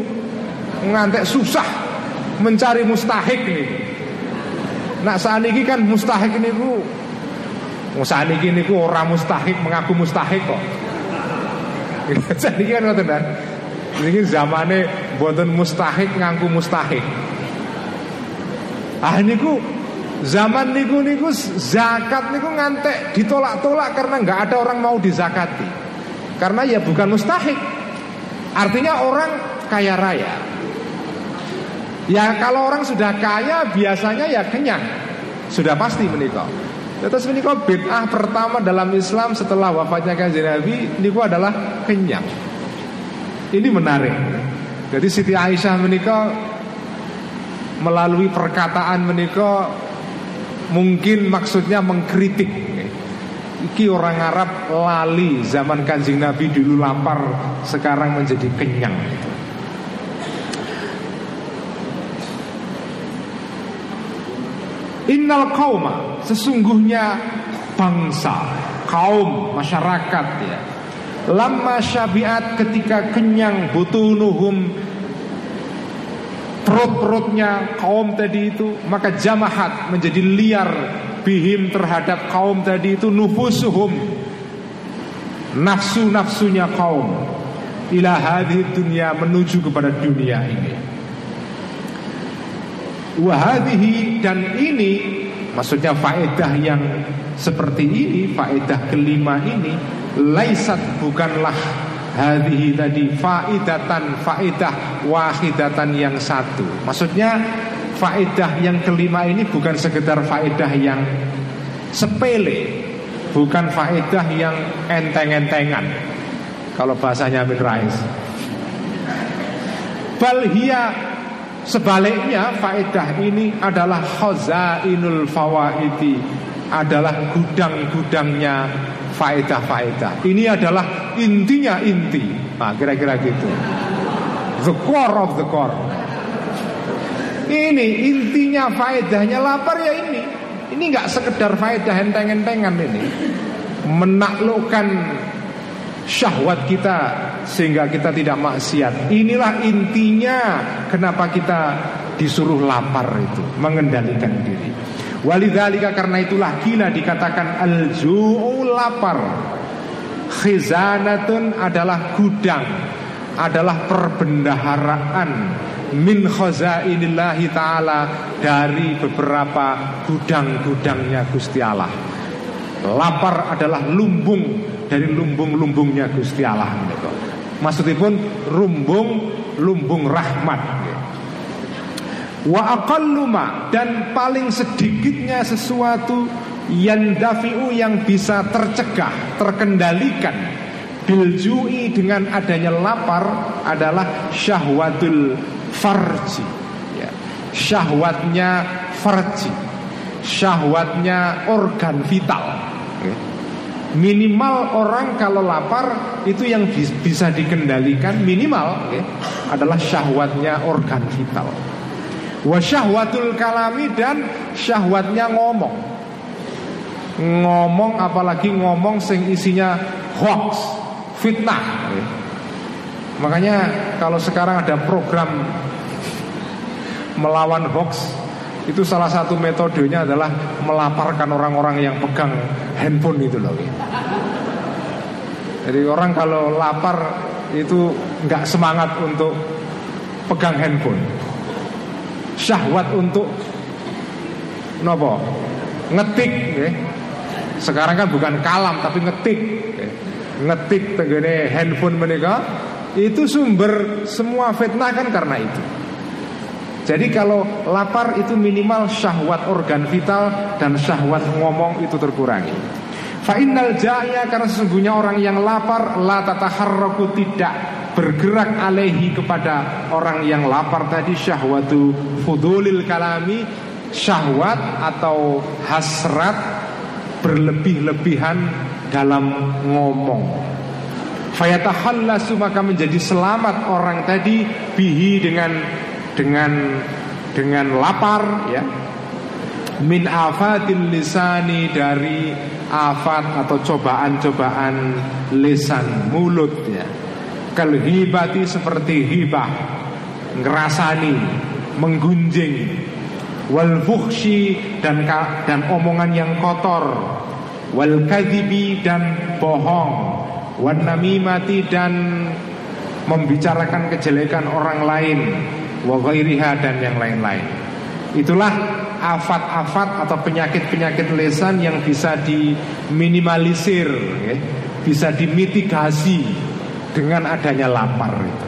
ngantek susah mencari mustahik nih. Nak saat ini kan mustahik ini ku saat ini ku orang mustahik mengaku mustahik kok. ini kan ngoten kan. Ini zamannya boten mustahik ngaku mustahik. Ah niku zaman niku niku zakat niku ngantek ditolak-tolak karena nggak ada orang mau dizakati. Karena ya bukan mustahik. Artinya orang kaya raya. Ya kalau orang sudah kaya biasanya ya kenyang. Sudah pasti menikah. Terus menikah bid'ah pertama dalam Islam setelah wafatnya kanjeng Nabi Niku adalah kenyang. Ini menarik. Jadi Siti Aisyah menikah Melalui perkataan menikah Mungkin maksudnya mengkritik. Iki orang Arab lali zaman kanjeng Nabi dulu lapar Sekarang menjadi kenyang Innal kauma sesungguhnya bangsa, kaum, masyarakat ya. Lama syabiat ketika kenyang butunuhum perut-perutnya kaum tadi itu maka jamahat menjadi liar bihim terhadap kaum tadi itu nufusuhum nafsu-nafsunya kaum ila hadhi dunia menuju kepada dunia ini Wahadihi dan ini Maksudnya faedah yang seperti ini Faedah kelima ini Laisat bukanlah Hadihi tadi faedatan Faedah wahidatan yang satu. Maksudnya faedah yang kelima ini bukan sekedar faedah yang sepele Bukan faedah yang enteng-entengan. Kalau bahasanya Amin Rais Balhia Sebaliknya faedah ini adalah khazainul fawaidi adalah gudang-gudangnya faedah-faedah. Ini adalah intinya inti. Nah, kira-kira gitu. The core of the core. Ini intinya faedahnya lapar ya ini. Ini nggak sekedar faedah enteng-entengan ini. Menaklukkan syahwat kita sehingga kita tidak maksiat. Inilah intinya kenapa kita disuruh lapar itu, mengendalikan diri. Walidzalika karena itulah gila dikatakan al-ju'u lapar. Khizanatun adalah gudang, adalah perbendaharaan min khazainillahi taala dari beberapa gudang-gudangnya Gusti Allah. Lapar adalah lumbung dari lumbung-lumbungnya Gusti Allah pun lumbung lumbung rahmat Wa aqalluma dan paling sedikitnya sesuatu yang dafiu yang bisa tercegah, terkendalikan biljui dengan adanya lapar adalah syahwatul farji ya. syahwatnya farji syahwatnya organ vital. Minimal orang kalau lapar itu yang bisa dikendalikan minimal ya, adalah syahwatnya organ vital. Wasyahwatul kalami dan syahwatnya ngomong. Ngomong apalagi ngomong sing isinya hoax fitnah makanya kalau sekarang ada program melawan hoax itu salah satu metodenya adalah melaparkan orang-orang yang pegang handphone itu loh jadi orang kalau lapar itu nggak semangat untuk pegang handphone syahwat untuk nopo ngetik ya. sekarang kan bukan kalam tapi ngetik ya. ngetik tenggene handphone mereka itu sumber semua fitnah kan karena itu jadi kalau lapar itu minimal syahwat organ vital dan syahwat ngomong itu terkurangi. Fa'innal jaya karena sesungguhnya orang yang lapar la tataharraku tidak bergerak alehi kepada orang yang lapar tadi syahwatu fudulil kalami syahwat atau hasrat berlebih-lebihan dalam ngomong. Fayatahallasu maka menjadi selamat orang tadi bihi dengan dengan dengan lapar ya. Min afatil lisani dari afat atau cobaan-cobaan lisan mulut ya. Kalhibati seperti hibah ngerasani menggunjing. Wal fuhshi dan dan omongan yang kotor. Wal kadhibi dan bohong. Wan namimati dan membicarakan kejelekan orang lain wa dan yang lain-lain. Itulah afat-afat atau penyakit-penyakit lesan yang bisa diminimalisir, ya, bisa dimitigasi dengan adanya lapar itu.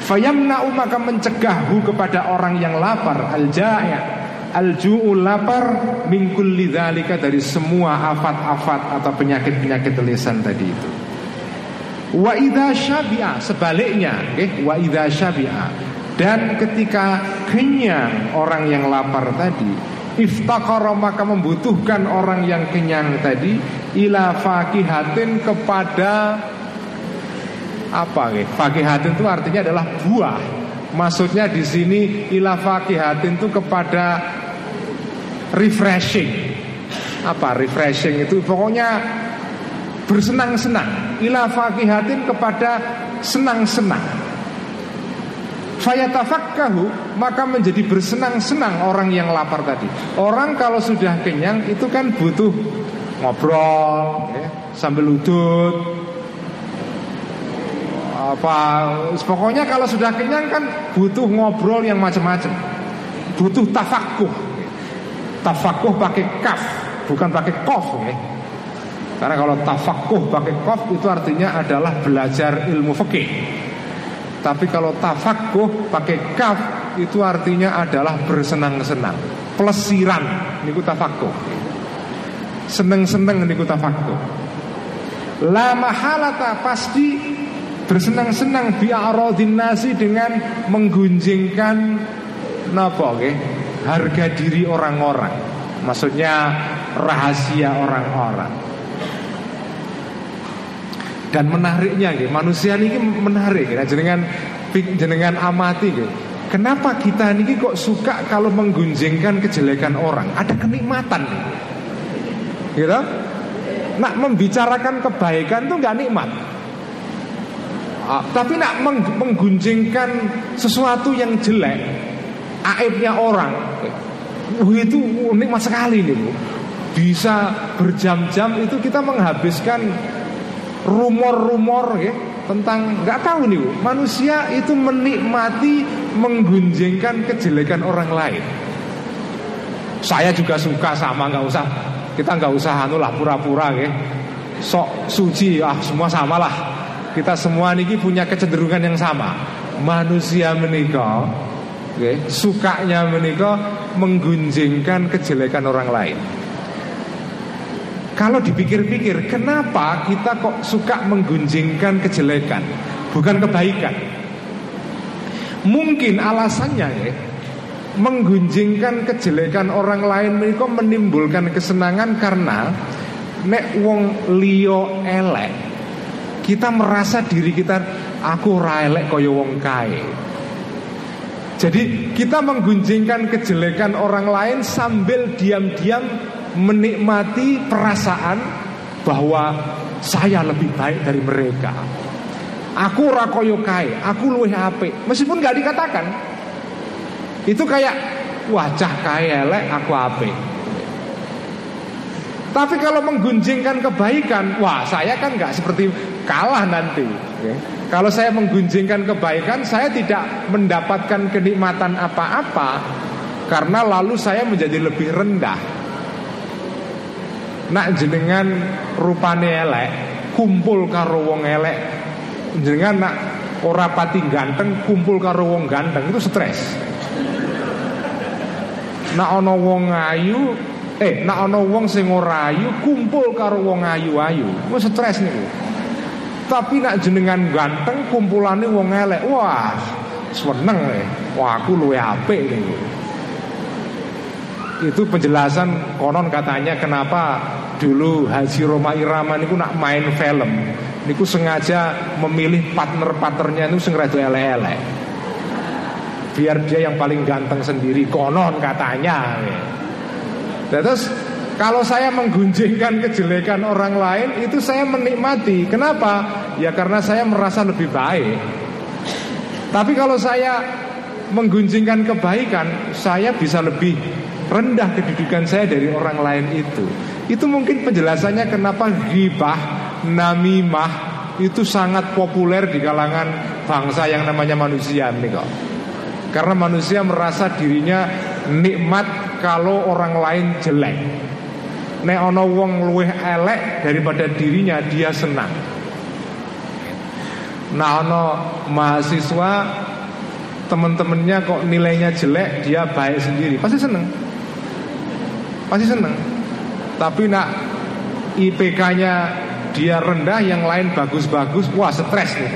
Fayamna'u maka mencegahhu kepada orang yang lapar al-ja'i' Al-ju'u lapar mingkul lidzalika dari semua afat-afat atau penyakit-penyakit lesan tadi itu. Wa idza syabi'a sebaliknya, okay? wa idza syabi'a dan ketika kenyang orang yang lapar tadi Iftakara maka membutuhkan orang yang kenyang tadi Ila fakihatin kepada Apa ya? Fakihatin itu artinya adalah buah. Maksudnya di sini ila fakihatin itu kepada refreshing. Apa refreshing itu? Pokoknya bersenang-senang. Ila fakihatin kepada senang-senang Fayatafakkahu maka menjadi bersenang-senang orang yang lapar tadi. Orang kalau sudah kenyang itu kan butuh ngobrol ya, sambil udut. Apa pokoknya kalau sudah kenyang kan butuh ngobrol yang macam-macam. Butuh tafakuh. Tafakuh pakai kaf, bukan pakai kof ya. Karena kalau tafakuh pakai kof itu artinya adalah belajar ilmu fikih. Tapi kalau tafakuh pakai kaf itu artinya adalah bersenang-senang, pelesiran niku tafakuh. Seneng-seneng niku tafakuh. La mahalata pasti bersenang-senang bi'aradin nasi dengan menggunjingkan napa okay? harga diri orang-orang. Maksudnya rahasia orang-orang. Dan menariknya gitu, manusia ini menarik gitu, jenengan jenengan amati gitu. Kenapa kita ini kok suka kalau menggunjingkan kejelekan orang? Ada kenikmatan gitu. Nak membicarakan kebaikan tuh nggak nikmat. Ah, tapi nak meng menggunjingkan sesuatu yang jelek, aibnya orang, itu nikmat sekali nih bu. Bisa berjam-jam itu kita menghabiskan rumor-rumor ya tentang nggak tahu nih manusia itu menikmati menggunjingkan kejelekan orang lain. Saya juga suka sama nggak usah kita nggak usah anu lah pura-pura ya. Sok suci ah semua sama lah. Kita semua niki punya kecenderungan yang sama. Manusia menikah ya, sukanya menikah menggunjingkan kejelekan orang lain kalau dipikir-pikir, kenapa kita kok suka menggunjingkan kejelekan, bukan kebaikan? Mungkin alasannya ya, menggunjingkan kejelekan orang lain itu menimbulkan kesenangan karena nek wong liyo elek, kita merasa diri kita aku ra elek kaya wong kae. Jadi kita menggunjingkan kejelekan orang lain sambil diam-diam menikmati perasaan bahwa saya lebih baik dari mereka. Aku rakoyo kai, aku luwih apik. Meskipun nggak dikatakan. Itu kayak wajah kai elek, aku apik. Tapi kalau menggunjingkan kebaikan, wah saya kan nggak seperti kalah nanti. Ya. Kalau saya menggunjingkan kebaikan, saya tidak mendapatkan kenikmatan apa-apa karena lalu saya menjadi lebih rendah nak jenengan rupane elek kumpul karo wong elek. Jenengan nak ora pati ganteng kumpul karo wong ganteng itu stres. Nak ana wong ayu eh nak ana wong sing ora ayu kumpul karo wong ayu-ayu. Wis stres niku. Tapi nak jenengan ganteng kumpulane wong elek wah seneng. Eh. wah aku luwe apik niku itu penjelasan konon katanya kenapa dulu Haji Roma Irama niku nak main film. Niku sengaja memilih partner-partnernya itu sengaja ele-ele biar dia yang paling ganteng sendiri konon katanya. Terus kalau saya menggunjingkan kejelekan orang lain itu saya menikmati. Kenapa? Ya karena saya merasa lebih baik. Tapi kalau saya menggunjingkan kebaikan saya bisa lebih rendah kedudukan saya dari orang lain itu. Itu mungkin penjelasannya kenapa ghibah, namimah itu sangat populer di kalangan bangsa yang namanya manusia nih kok. Karena manusia merasa dirinya nikmat kalau orang lain jelek. Nek ono wong luweh elek daripada dirinya dia senang. Nah ono mahasiswa teman-temannya kok nilainya jelek dia baik sendiri pasti seneng pasti seneng. Tapi nak IPK-nya dia rendah, yang lain bagus-bagus, wah stres nih,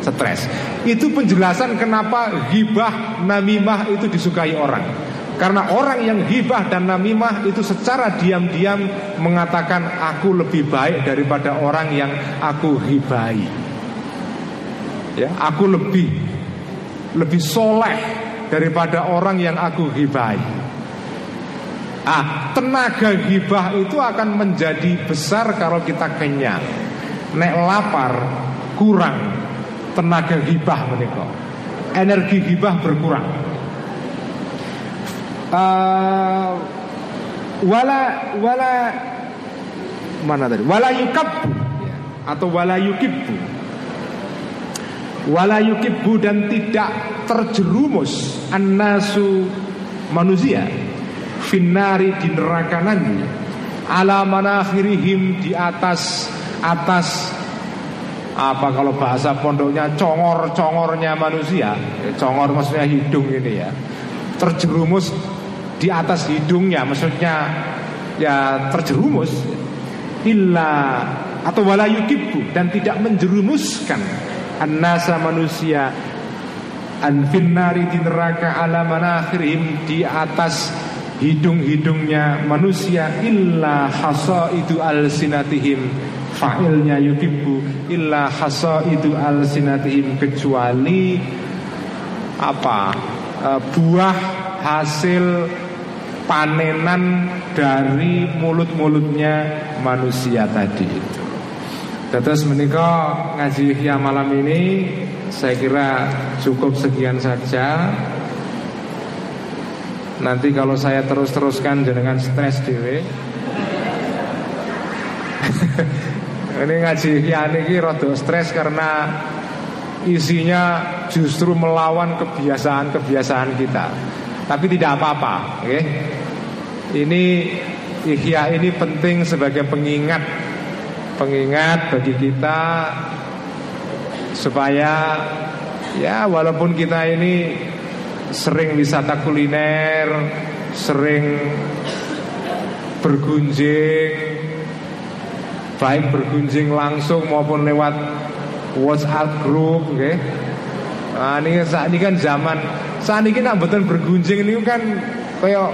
stres. Itu penjelasan kenapa hibah namimah itu disukai orang. Karena orang yang hibah dan namimah itu secara diam-diam mengatakan aku lebih baik daripada orang yang aku hibai. Ya, aku lebih lebih soleh daripada orang yang aku hibai. Ah, tenaga gibah itu akan menjadi besar kalau kita kenyang. Nek lapar kurang tenaga gibah menikah. Energi gibah berkurang. Uh, wala wala mana tadi? Wala yukabbu atau wala yukibbu. Wala yukibbu dan tidak terjerumus annasu manusia finari di neraka nanti ala manakhirihim di atas atas apa kalau bahasa pondoknya congor-congornya manusia. Ya, congor maksudnya hidung ini ya. Terjerumus di atas hidungnya maksudnya ya terjerumus. Illa atau wala dan tidak menjerumuskan. Annasa manusia anfinari di neraka ala manakhirihim di atas hidung-hidungnya manusia illa hasa itu al sinatihim fa'ilnya yutibu illa hasa itu al sinatihim kecuali apa e, buah hasil panenan dari mulut-mulutnya manusia tadi itu. Terus menikah ngaji ya malam ini saya kira cukup sekian saja. Nanti kalau saya terus-teruskan dengan stres dewe Ini ngaji kian ini rada stres karena isinya justru melawan kebiasaan-kebiasaan kita. Tapi tidak apa-apa, okay? Ini ihya ini penting sebagai pengingat pengingat bagi kita supaya ya walaupun kita ini sering wisata kuliner, sering bergunjing, baik bergunjing langsung maupun lewat WhatsApp group okay. Nah, ini saat ini kan zaman saat ini nak betul bergunjing ini kan kayak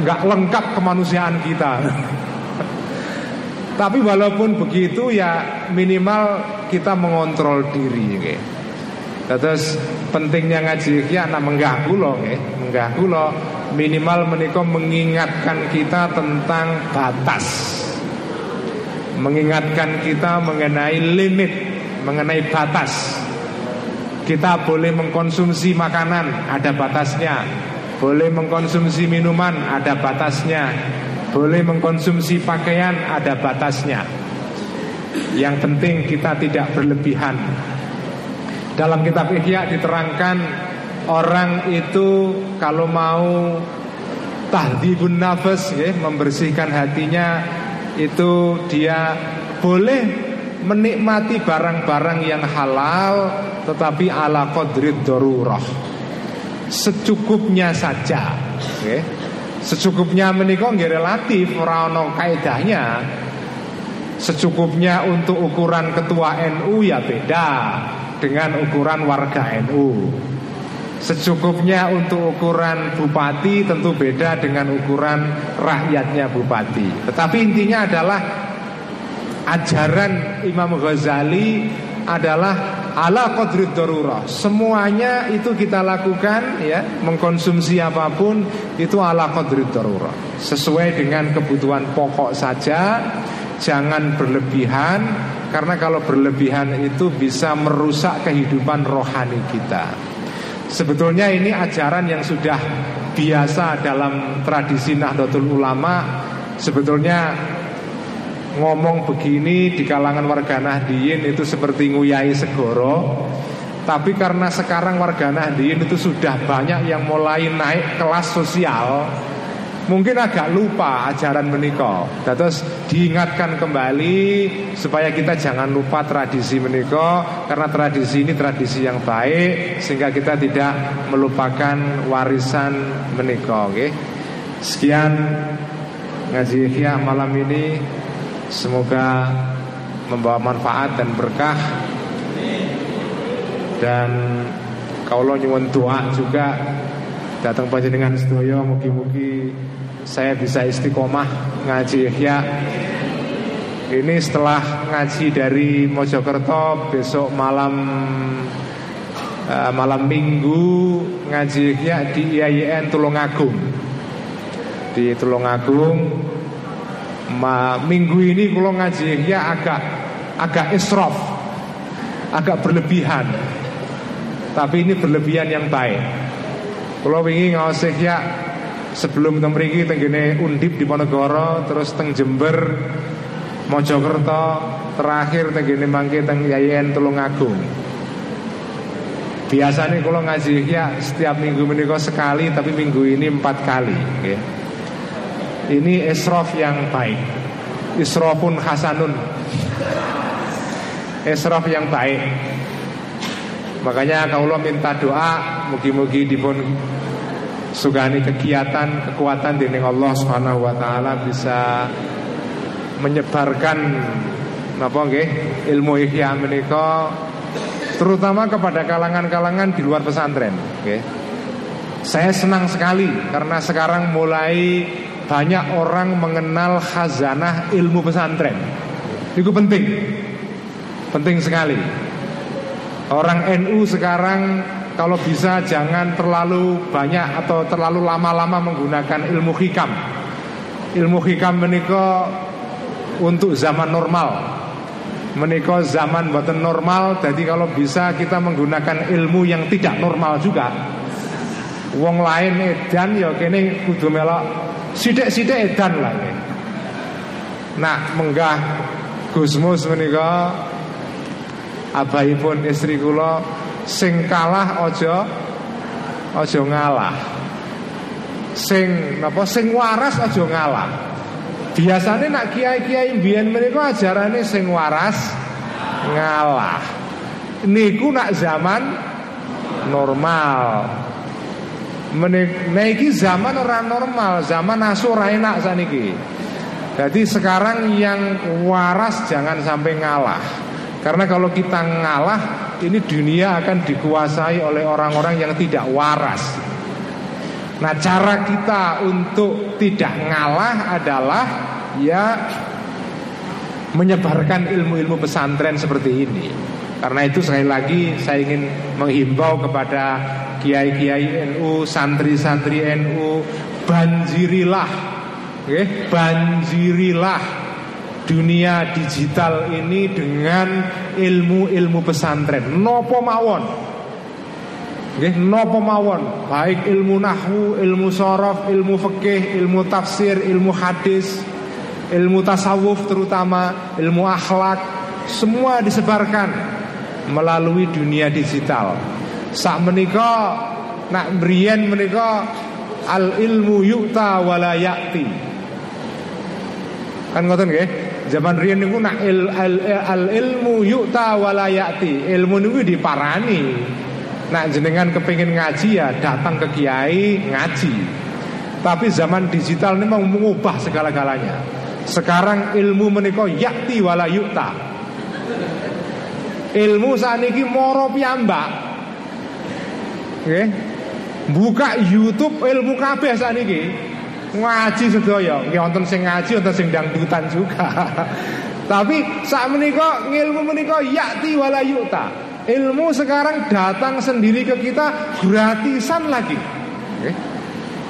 nggak lengkap kemanusiaan kita. Tapi walaupun begitu ya minimal kita mengontrol diri okay. Terus pentingnya ngaji ya nak menggah kula nggih, menggah kula minimal menika mengingatkan kita tentang batas mengingatkan kita mengenai limit, mengenai batas. Kita boleh mengkonsumsi makanan, ada batasnya. Boleh mengkonsumsi minuman, ada batasnya. Boleh mengkonsumsi pakaian, ada batasnya. Yang penting kita tidak berlebihan. Dalam kitab Ihya diterangkan orang itu kalau mau tahdibun nafas ya, membersihkan hatinya itu dia boleh menikmati barang-barang yang halal tetapi ala qadrid darurah. Secukupnya saja okay. secukupnya menikah nggak relatif ora ono kaidahnya secukupnya untuk ukuran ketua NU ya beda dengan ukuran warga NU Secukupnya untuk ukuran bupati tentu beda dengan ukuran rakyatnya bupati. Tetapi intinya adalah ajaran Imam Ghazali adalah ala qadrid darurah. Semuanya itu kita lakukan ya, mengkonsumsi apa pun itu ala qadrid darurah. Sesuai dengan kebutuhan pokok saja, jangan berlebihan karena kalau berlebihan itu bisa merusak kehidupan rohani kita. Sebetulnya ini ajaran yang sudah biasa dalam tradisi Nahdlatul Ulama Sebetulnya ngomong begini di kalangan warga Nahdiyin itu seperti nguyai segoro Tapi karena sekarang warga Nahdiyin itu sudah banyak yang mulai naik kelas sosial mungkin agak lupa ajaran menikah. Terus diingatkan kembali supaya kita jangan lupa tradisi menikah karena tradisi ini tradisi yang baik sehingga kita tidak melupakan warisan menikah. Oke. Sekian ngaji ya malam ini semoga membawa manfaat dan berkah dan kalau nyuwun doa juga datang panjenengan sedoyo mugi-mugi saya bisa istiqomah ngaji ya ini setelah ngaji dari Mojokerto besok malam uh, malam minggu ngaji ya di IAIN Tulungagung. Di Tulungagung Ma, minggu ini kalau ngaji ya agak agak israf agak berlebihan. Tapi ini berlebihan yang baik kalau ingin ngawasi ya sebelum teng mriki Undip di Ponegoro terus teng Jember Mojokerto terakhir tenggene mangke teng Yayan Tulungagung. Biasanya kalau ngaji ya setiap minggu menikah sekali tapi minggu ini empat kali ya. ini esrof yang baik. Isrofun hasanun. Esrof yang baik. Makanya kalau minta doa mugi-mugi dipun sugani kegiatan kekuatan dinding Allah Subhanahu wa taala bisa menyebarkan napa nggih ilmu ihya menika terutama kepada kalangan-kalangan di luar pesantren nggih. Saya senang sekali karena sekarang mulai banyak orang mengenal khazanah ilmu pesantren. Itu penting. Penting sekali. Orang NU sekarang kalau bisa jangan terlalu banyak atau terlalu lama-lama menggunakan ilmu hikam. Ilmu hikam menikah untuk zaman normal. Menikah zaman buatan normal, jadi kalau bisa kita menggunakan ilmu yang tidak normal juga. Wong lain edan ya kene kudu melok sithik-sithik edan lah. Nah, menggah Gusmus menika abaipun istri kula sing kalah ojo ojo ngalah sing napa sing waras ojo ngalah biasanya nak kiai-kiai mbiyen mereka ajarane sing waras ngalah niku nak zaman normal Menik, zaman orang normal, zaman asu enak saniki. Jadi sekarang yang waras jangan sampai ngalah. Karena kalau kita ngalah, ini dunia akan dikuasai oleh orang-orang yang tidak waras. Nah, cara kita untuk tidak ngalah adalah ya menyebarkan ilmu-ilmu pesantren seperti ini. Karena itu sekali lagi saya ingin menghimbau kepada kiai-kiai NU, santri-santri NU, banjirilah, okay? banjirilah dunia digital ini dengan ilmu-ilmu pesantren. Nopo mawon, okay? nopo mawon, baik ilmu nahwu, ilmu sorof, ilmu fikih, ilmu tafsir, ilmu hadis, ilmu tasawuf terutama, ilmu akhlak, semua disebarkan melalui dunia digital. Sak menika nak mriyen menika al ilmu yukta wala yakti. Kan ngoten nggih? Zaman riyen niku nak il, al, al ilmu yukta wala yakti. Ilmu niku diparani. Nak jenengan kepingin ngaji ya datang ke kiai ngaji. Tapi zaman digital ini memang mengubah segala-galanya. Sekarang ilmu menika yakti wala yukta. Ilmu saniki moro piyambak. Nggih. Buka YouTube ilmu kabeh saniki. Ngaji sedaya, nggih wonten sing ngaji wonten sing dangdutan juga. Tapi saat menika ilmu menika yakti wala yuta. Ilmu sekarang datang sendiri ke kita gratisan lagi. Okay.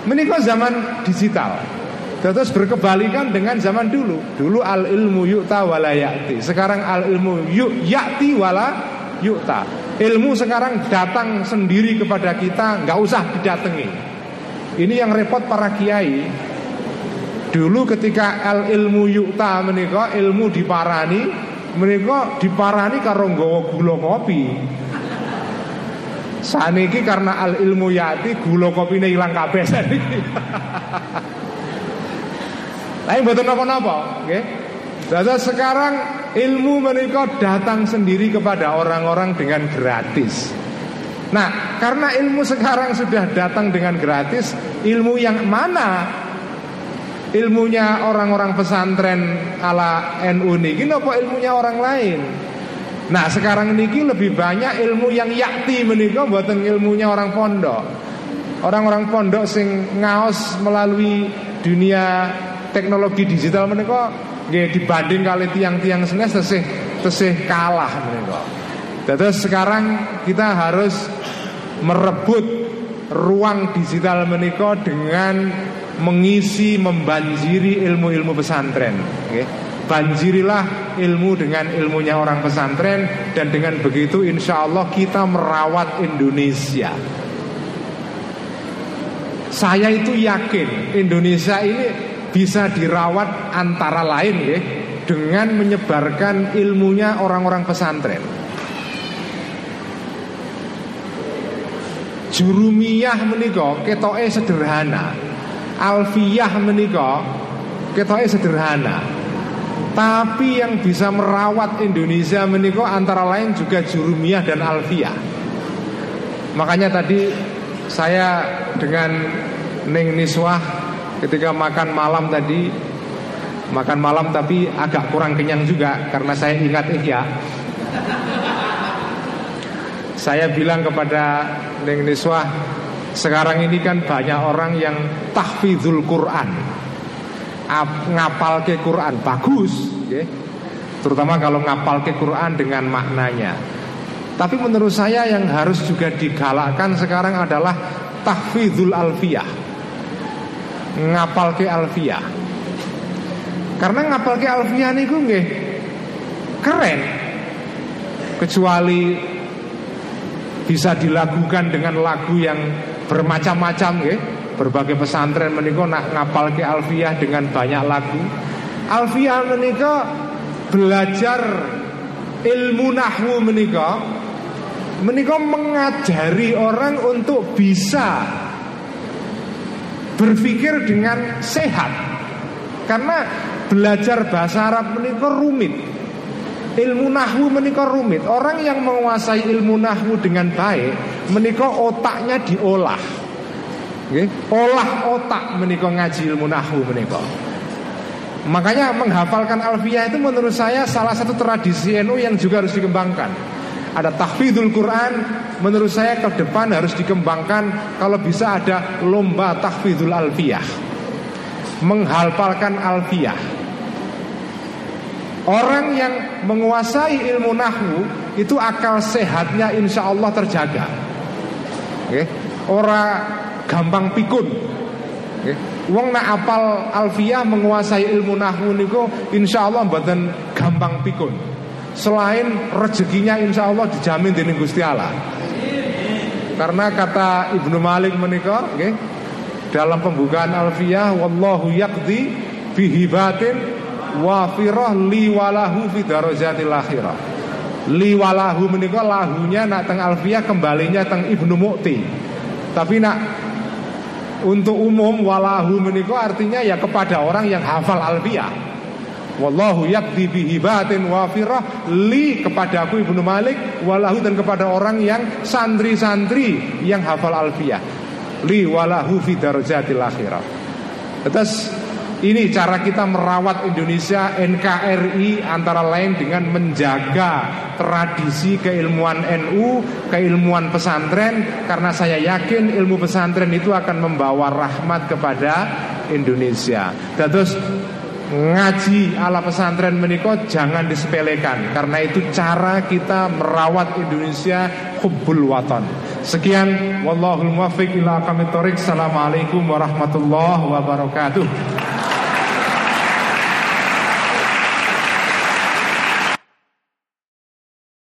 Menika zaman digital. Terus berkebalikan dengan zaman dulu. Dulu al ilmu yukta wala yakti. Sekarang al ilmu yuk yakti wala yukta. Ilmu sekarang datang sendiri kepada kita, nggak usah didatangi. Ini yang repot para kiai. Dulu ketika al ilmu yukta menika ilmu diparani, menika diparani karo nggawa gula kopi. Saniki karena al ilmu yati gula kopine hilang kabeh saniki. Lain betul napa-napa, okay? Jadi sekarang ilmu menikah datang sendiri kepada orang-orang dengan gratis. Nah, karena ilmu sekarang sudah datang dengan gratis, ilmu yang mana? Ilmunya orang-orang pesantren ala NU ini, apa ilmunya orang lain? Nah, sekarang ini lebih banyak ilmu yang yakti menikah buatan ilmunya orang pondok. Orang-orang pondok sing ngaos melalui dunia teknologi digital menika nggih dibanding kali tiang-tiang senes tesih tesih kalah menika. Terus sekarang kita harus merebut ruang digital menika dengan mengisi membanjiri ilmu-ilmu pesantren. Okay. Banjirilah ilmu dengan ilmunya orang pesantren dan dengan begitu insya Allah kita merawat Indonesia. Saya itu yakin Indonesia ini bisa dirawat antara lain ya dengan menyebarkan ilmunya orang-orang pesantren. Jurumiyah menika ketoke sederhana. Alfiyah menika ketoke sederhana. Tapi yang bisa merawat Indonesia menika antara lain juga jurumiyah dan alfiyah. Makanya tadi saya dengan Neng Niswah ketika makan malam tadi makan malam tapi agak kurang kenyang juga karena saya ingat Ihya. Saya bilang kepada Neng Niswah sekarang ini kan banyak orang yang tahfidzul Quran ngapal ke Quran bagus ya. terutama kalau ngapal ke Quran dengan maknanya tapi menurut saya yang harus juga digalakkan sekarang adalah tahfidzul alfiyah ngapal ke alfiyah. Karena ngapal ke alfiyah niku nggih keren. Kecuali bisa dilakukan dengan lagu yang bermacam-macam nggih. Berbagai pesantren menika nak ngapal ke alfiyah dengan banyak lagu. Alfiyah menika belajar ilmu nahwu menika menika mengajari orang untuk bisa berpikir dengan sehat karena belajar bahasa Arab menikah rumit ilmu nahwu menikah rumit orang yang menguasai ilmu nahwu dengan baik menikah otaknya diolah okay? olah otak menikah ngaji ilmu nahwu menikah Makanya menghafalkan alfiah itu menurut saya salah satu tradisi NU yang juga harus dikembangkan. Ada tahfidzul Quran, menurut saya ke depan harus dikembangkan kalau bisa ada lomba tahfidzul alfiah. Menghafalkan alfiah. Orang yang menguasai ilmu nahwu itu akal sehatnya insya Allah terjaga. Okay. Orang gampang pikun. Okay. Wong nak apal alfiah menguasai ilmu nahwu niku insya Allah mboten gampang pikun. Selain rezekinya insya Allah dijamin di Gusti Allah. Karena kata Ibnu Malik menikah, okay, dalam pembukaan alfiah, wallahu yakdi bihibatin wafirah liwalahu fi darajatil akhirah. Liwalahu menikah lahunya nak teng alfiah kembalinya teng Ibnu Mukti. Tapi nak untuk umum walahu menikah artinya ya kepada orang yang hafal alfiah. Wallahu yakdi bihibatin wafirah li kepada aku Ibnu Malik walahu dan kepada orang yang santri-santri yang hafal alfiah. Li walahu fi darajatil akhirah. Terus ini cara kita merawat Indonesia NKRI antara lain dengan menjaga tradisi keilmuan NU, keilmuan pesantren karena saya yakin ilmu pesantren itu akan membawa rahmat kepada Indonesia. Dan terus ngaji ala pesantren menikah jangan disepelekan karena itu cara kita merawat Indonesia hubbul watan. Sekian wallahul muwaffiq ila Assalamualaikum warahmatullahi wabarakatuh.